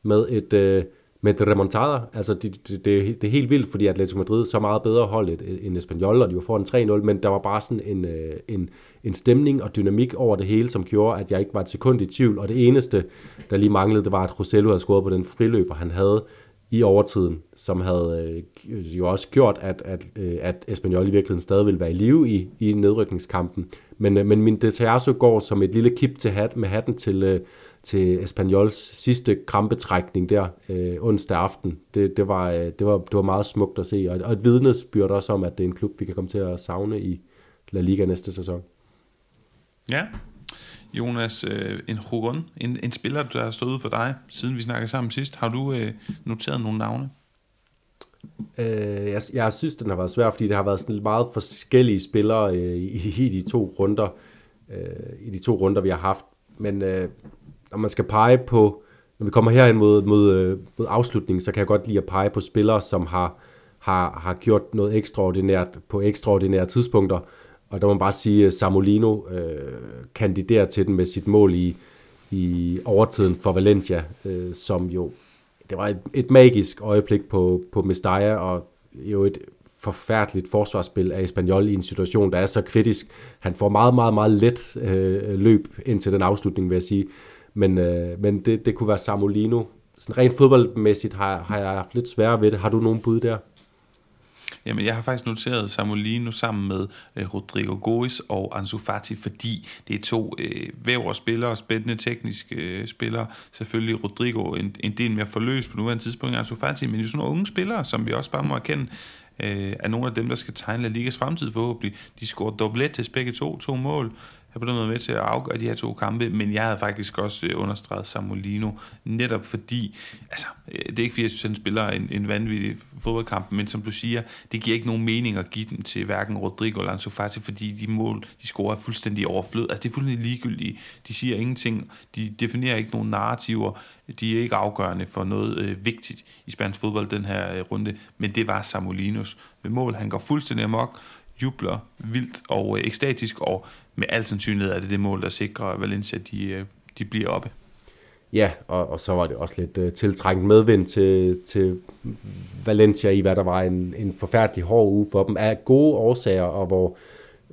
med et, øh, med et remontada. Altså det, det, det, det er helt vildt, fordi Atletico Madrid så meget bedre hold end Espanyol, og de var foran 3-0, men der var bare sådan en, øh, en, en stemning og dynamik over det hele, som gjorde, at jeg ikke var et sekund i tvivl. Og det eneste, der lige manglede, det var, at Rosello havde scoret på den friløber, han havde i overtiden, som havde øh, jo også gjort, at, at, øh, at Espanyol i virkeligheden stadig ville være i live i, i nedrykningskampen. Men, øh, men min Deteaso går som et lille kip til hat, med hatten til, øh, til Espanyols sidste krampetrækning der øh, onsdag aften. Det, det, var, øh, det, var, det var meget smukt at se, og, og et vidnesbyrd også om, at det er en klub, vi kan komme til at savne i La Liga næste sæson. Ja, Jonas, øh, en Hugon, en, en spiller, der har stået for dig, siden vi snakkede sammen sidst. Har du øh, noteret nogle navne? Øh, jeg, jeg synes, den har været svær, fordi det har været sådan meget forskellige spillere øh, i, i de to runder, øh, i de to runder, vi har haft. Men øh, når man skal pege på, når vi kommer herhen mod, mod, øh, mod afslutningen, så kan jeg godt lide at pege på spillere, som har, har, har gjort noget ekstraordinært på ekstraordinære tidspunkter, og der må man bare sige, at Samolino øh, kandiderer til den med sit mål i, i overtiden for Valencia, øh, som jo, det var et, et magisk øjeblik på, på Mestalla, og jo et forfærdeligt forsvarsspil af Espanyol i en situation, der er så kritisk. Han får meget, meget, meget let øh, løb ind til den afslutning, vil jeg sige. Men, øh, men det, det kunne være Samolino. Sådan rent fodboldmæssigt har, har jeg haft lidt sværere ved det. Har du nogen bud der? Jamen, jeg har faktisk noteret Samolino sammen med øh, Rodrigo Gois og Ansu Fati, fordi det er to øh, vævre spillere, spændende tekniske øh, spillere. Selvfølgelig Rodrigo en, en del mere forløst på nuværende tidspunkt end Ansu Fati, men jo sådan nogle unge spillere, som vi også bare må erkende, øh, er nogle af dem, der skal tegne La Ligas fremtid forhåbentlig. De scorer doublet til begge to, to mål der blev noget med til at afgøre de her to kampe, men jeg havde faktisk også øh, understreget Samolino, netop fordi, altså, øh, det er ikke fordi, jeg synes, han spiller en, en vanvittig fodboldkamp, men som du siger, det giver ikke nogen mening at give dem til hverken Rodrigo eller Ansu Fati, fordi de mål, de scorer er fuldstændig overflød. Altså, det er fuldstændig ligegyldigt. De siger ingenting, de definerer ikke nogen narrativer, de er ikke afgørende for noget øh, vigtigt i spansk fodbold den her øh, runde, men det var Samolinos med mål. Han går fuldstændig amok, jubler vildt og øh, ekstatisk, og med al sandsynlighed er det det mål, der sikrer, at Valencia de, øh, de bliver oppe. Ja, og, og så var det også lidt øh, tiltrængt medvind til, til Valencia i, hvad der var en, en forfærdelig hård uge for dem, af gode årsager, og hvor,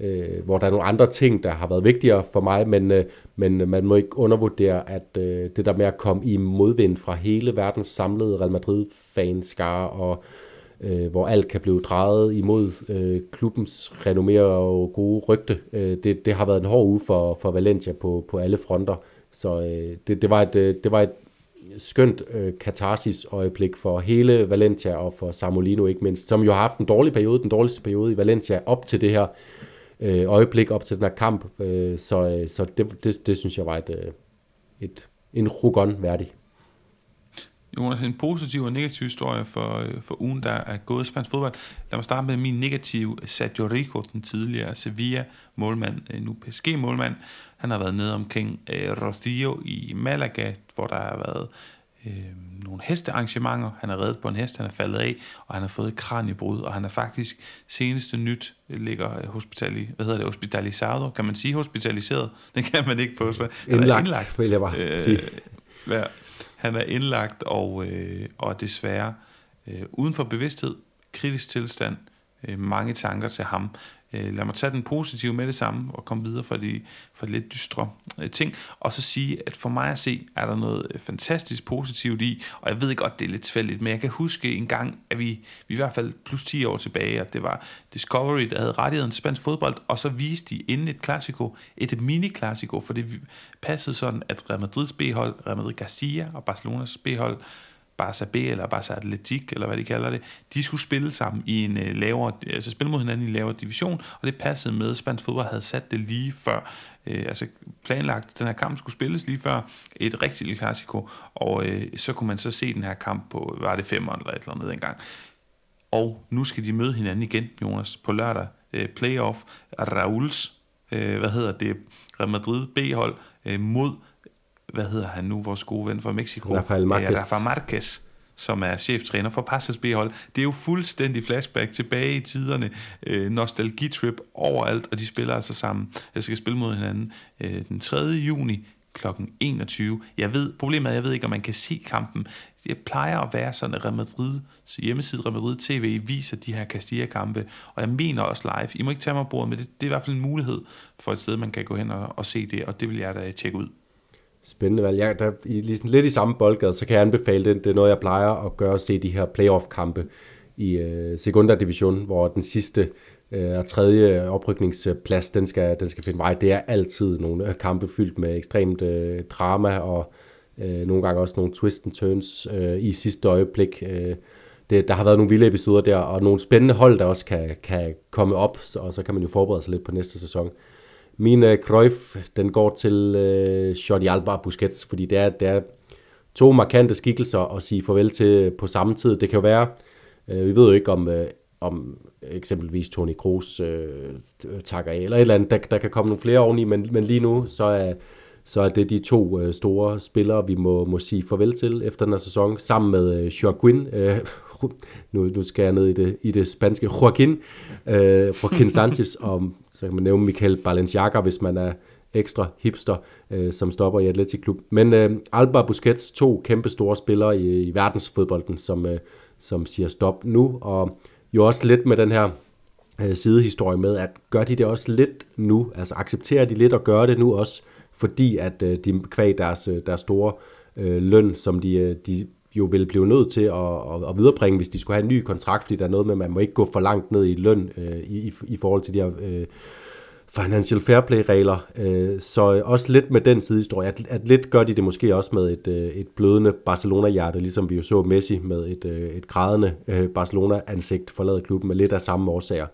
øh, hvor der er nogle andre ting, der har været vigtigere for mig, men, øh, men man må ikke undervurdere, at øh, det der med at komme i modvind fra hele verdens samlede Real Madrid-fanskare, og øh, Øh, hvor alt kan blive drejet imod øh, klubbens renommé og gode rygte. Øh, det, det har været en hård uge for, for Valencia på, på alle fronter. Så øh, det, det, var et, øh, det var et skønt øh, katarsis-øjeblik for hele Valencia og for Samolino ikke mindst, som jo har haft en dårlig periode, den dårligste periode i Valencia op til det her øh, øjeblik, op til den her kamp. Øh, så øh, så det, det, det synes jeg var et, øh, et en rugon værdig. Jonas, en positiv og negativ historie for, øh, for ugen, der er gået i spansk fodbold. Lad mig starte med min negative Sergio Rico, den tidligere Sevilla-målmand, øh, nu PSG-målmand. Han har været nede omkring øh, Rocio i Malaga, hvor der har været øh, nogle hestearrangementer. Han er reddet på en hest, han er faldet af, og han har fået et kraniebrud, og han er faktisk seneste nyt ligger hospitali, hvad hedder det, hospitalisado, kan man sige hospitaliseret? Det kan man ikke på Indlagt, indlagt, vil jeg bare øh, sige. Han er indlagt og, øh, og desværre øh, uden for bevidsthed, kritisk tilstand, øh, mange tanker til ham. Øh, lad mig tage den positive med det samme og komme videre fra de, fra de lidt dystre øh, ting. Og så sige, at for mig at se, er der noget øh, fantastisk positivt i, og jeg ved godt, det er lidt tilfældigt, men jeg kan huske en gang, at vi, vi i hvert fald plus 10 år tilbage, at det var Discovery, der havde rettigheden til spansk fodbold, og så viste de inden et klassiko, et mini-klassiko, for det passede sådan, at Real Madrids B-hold, Real Madrid Castilla og Barcelonas B-hold, Barca B eller Barca Atletik, eller hvad de kalder det, de skulle spille sammen i en øh, lavere, altså spille mod hinanden i en lavere division, og det passede med, at spansk fodbold havde sat det lige før, øh, altså planlagt, den her kamp skulle spilles lige før et rigtigt klassiko, og øh, så kunne man så se den her kamp på, var det fem eller et eller andet engang. Og nu skal de møde hinanden igen, Jonas, på lørdag. Øh, playoff, Rauls, øh, hvad hedder det, Real Madrid B-hold øh, mod hvad hedder han nu, vores gode ven fra Mexico? Rafael Marquez. Ja, Rafael Marquez som er cheftræner for Passes B-hold. Det er jo fuldstændig flashback tilbage i tiderne. Øh, nostalgitrip overalt, og de spiller altså sammen. Jeg skal spille mod hinanden øh, den 3. juni kl. 21. Jeg ved, problemet er, at jeg ved ikke, om man kan se kampen. Det plejer at være sådan, at Real Madrid, hjemmeside Real Madrid TV viser de her Castilla-kampe, og jeg mener også live. I må ikke tage mig på men det, det er i hvert fald en mulighed for et sted, man kan gå hen og, og se det, og det vil jeg da tjekke ud. Spændende valg. Jeg, der, i, ligesom, lidt i samme boldgade, så kan jeg anbefale det. Det er noget, jeg plejer at gøre, at se de her playoff-kampe i øh, Segunda Division, hvor den sidste øh, og tredje oprykningsplads, den skal, den skal finde vej. Det er altid nogle øh, kampe fyldt med ekstremt øh, drama og øh, nogle gange også nogle twist and turns øh, i sidste øjeblik. Øh, det, der har været nogle vilde episoder der, og nogle spændende hold, der også kan, kan komme op, så, og så kan man jo forberede sig lidt på næste sæson. Min uh, Cruyff, den går til øh, Jordi Alba og Busquets, fordi det er, det er to markante skikkelser at sige farvel til på samme tid. Det kan jo være, øh, vi ved jo ikke om, øh, om eksempelvis Toni Kroos øh, takker af, eller et eller andet, der, der kan komme nogle flere oveni, men, men lige nu, så er, så er det de to øh, store spillere, vi må, må sige farvel til efter den her sæson, sammen med øh, Joaquin, øh, nu, nu skal jeg ned i det, i det spanske, Joaquin, øh, Joaquin Sanchez, og så kan man nævne Michael Balenciaga, hvis man er ekstra hipster, øh, som stopper i Atletic Klub. Men øh, Alba Busquets, to kæmpe store spillere i, i verdensfodbolden, som, øh, som siger stop nu, og jo også lidt med den her øh, sidehistorie med, at gør de det også lidt nu, altså accepterer de lidt og gør det nu også, fordi at øh, de kvæg deres, øh, deres store øh, løn, som de, øh, de jo vil blive nødt til at, at, at viderebringe, hvis de skulle have en ny kontrakt, fordi der er noget med, at man må ikke gå for langt ned i løn øh, i, i forhold til de her øh, financial fair play-regler. Øh, så også lidt med den side historie, at, at lidt gør de det måske også med et, øh, et blødende Barcelona-hjerte, ligesom vi jo så Messi med et, øh, et grædende øh, Barcelona-ansigt forlade klubben med lidt af samme årsager.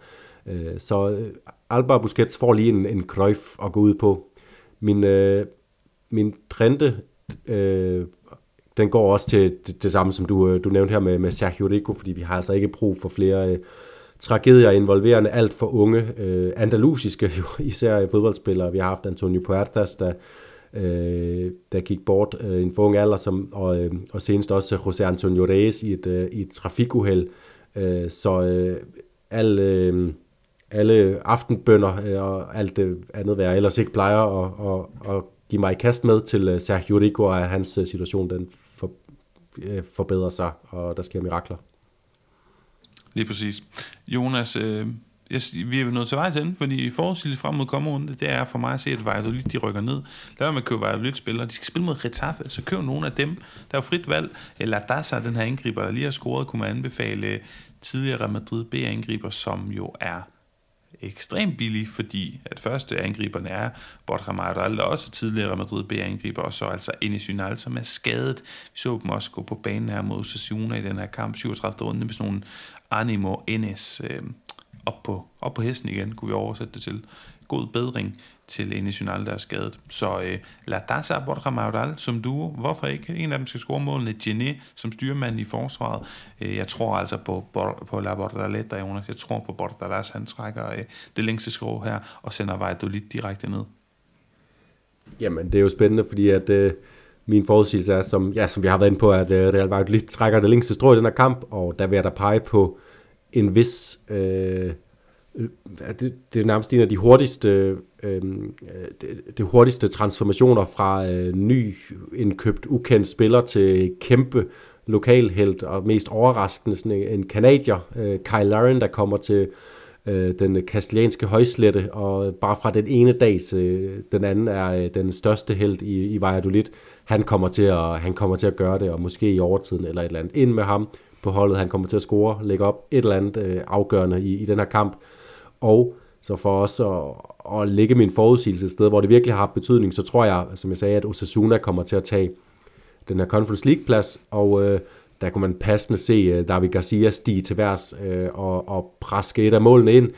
Øh, så øh, Alba Busquets får lige en, en krøjf at gå ud på. Min, øh, min trende, øh, den går også til det, det samme, som du, øh, du nævnte her med, med Sergio Rico, fordi vi har altså ikke brug for flere øh, tragedier involverende alt for unge øh, andalusiske, jo, især fodboldspillere. Vi har haft Antonio Puertas, der, øh, der gik bort øh, i en for ung alder, som, og, øh, og senest også José Antonio Reyes i et, øh, i et trafikuheld. Øh, så øh, al... Øh, alle aftenbønder øh, og alt det andet, hvad jeg ellers ikke plejer at, at, at give mig i kast med til øh, Sergio Rico, og at hans øh, situation den for, øh, forbedrer sig, og der sker mirakler. Lige præcis. Jonas, øh, jeg, vi er nået til vej til fordi forudsigeligt frem mod kommerunde, det er for mig at se, at Valladolid de rykker ned. Lad være med at købe Valladolid spillere. De skal spille mod Retaffe, så køb nogle af dem. Der er jo frit valg. Eller Dasa, den her angriber, der lige har scoret, kunne man anbefale tidligere Madrid B-angriber, som jo er ekstremt billig, fordi at første angriberne er Borja Mayoral, der også tidligere Madrid B-angriber, og så altså Enes som er skadet. Vi så dem også gå på banen her mod Sassuna i den her kamp, 37. runde, med sådan nogle Animo Enes øh, op, på, op på hesten igen, kunne vi oversætte det til. God bedring til Enes Unal, der er skadet. Så øh, Ladasa Borja Mayoral som duo. Hvorfor ikke? En af dem skal score målene. Gené som styrmand i forsvaret. Øh, jeg tror altså på, på La Bordaleta, Jonas. Jeg tror på Bordalas. Han trækker øh, det længste skrå her og sender Valladolid direkte ned. Jamen, det er jo spændende, fordi at... Øh min forudsigelse er, som, ja, som vi har været inde på, at øh, Real Madrid trækker det længste strå i den her kamp, og der vil jeg da pege på en vis... Øh, øh det, det er nærmest en af de hurtigste, øh, Øhm, øh, det, det hurtigste transformationer fra øh, ny indkøbt ukendt spiller til kæmpe lokalhelt og mest overraskende sådan en, en kanadier, øh, Kyle Laren, der kommer til øh, den kastilianske højslette, og bare fra den ene dag til øh, den anden er øh, den største held i, i Valladolid. Han kommer, til at, han kommer til at gøre det, og måske i overtiden eller et eller andet. Ind med ham på holdet, han kommer til at score, lægge op et eller andet øh, afgørende i, i den her kamp. Og så for os at, at lægge min forudsigelse et sted, hvor det virkelig har betydning, så tror jeg, som jeg sagde, at Osasuna kommer til at tage den her Conference League-plads, og øh, der kunne man passende se uh, David Garcia stige til værs øh, og, og præske et af målene ind.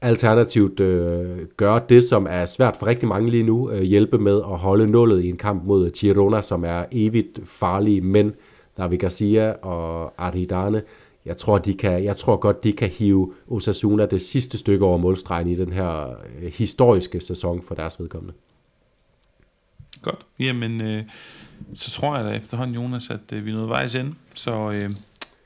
Alternativt øh, gøre det, som er svært for rigtig mange lige nu, øh, hjælpe med at holde nullet i en kamp mod Girona, som er evigt farlige, men David Garcia og Aridane, jeg tror, de kan, jeg tror godt, de kan hive Osasuna det sidste stykke over målstregen i den her øh, historiske sæson for deres vedkommende. Godt. Jamen, øh, så tror jeg da efterhånden, Jonas, at øh, vi er nået vejs ind. Så øh,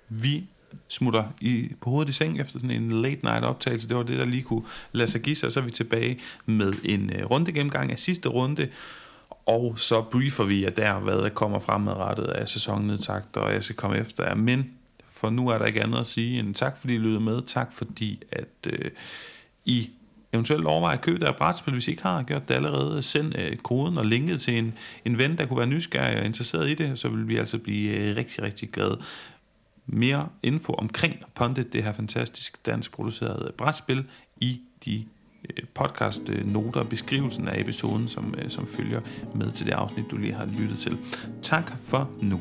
vi smutter i, på hovedet i seng efter sådan en late night optagelse. Det var det, der lige kunne lade sig give sig. Og så er vi tilbage med en øh, runde gennemgang af sidste runde. Og så briefer vi jer der, hvad der kommer fremadrettet af sæsonnedtagt, og jeg skal komme efter jer. Men for nu er der ikke andet at sige end tak, fordi I lyttede med. Tak fordi, at øh, I eventuelt overveje at købe der brætspil, hvis I ikke har gjort det allerede. Send øh, koden og linket til en, en ven, der kunne være nysgerrig og interesseret i det, så vil vi altså blive øh, rigtig, rigtig glade. Mere info omkring Pondit, det her fantastisk dansk producerede brætspil, i de øh, podcast øh, noter og beskrivelsen af episoden, som, øh, som følger med til det afsnit, du lige har lyttet til. Tak for nu.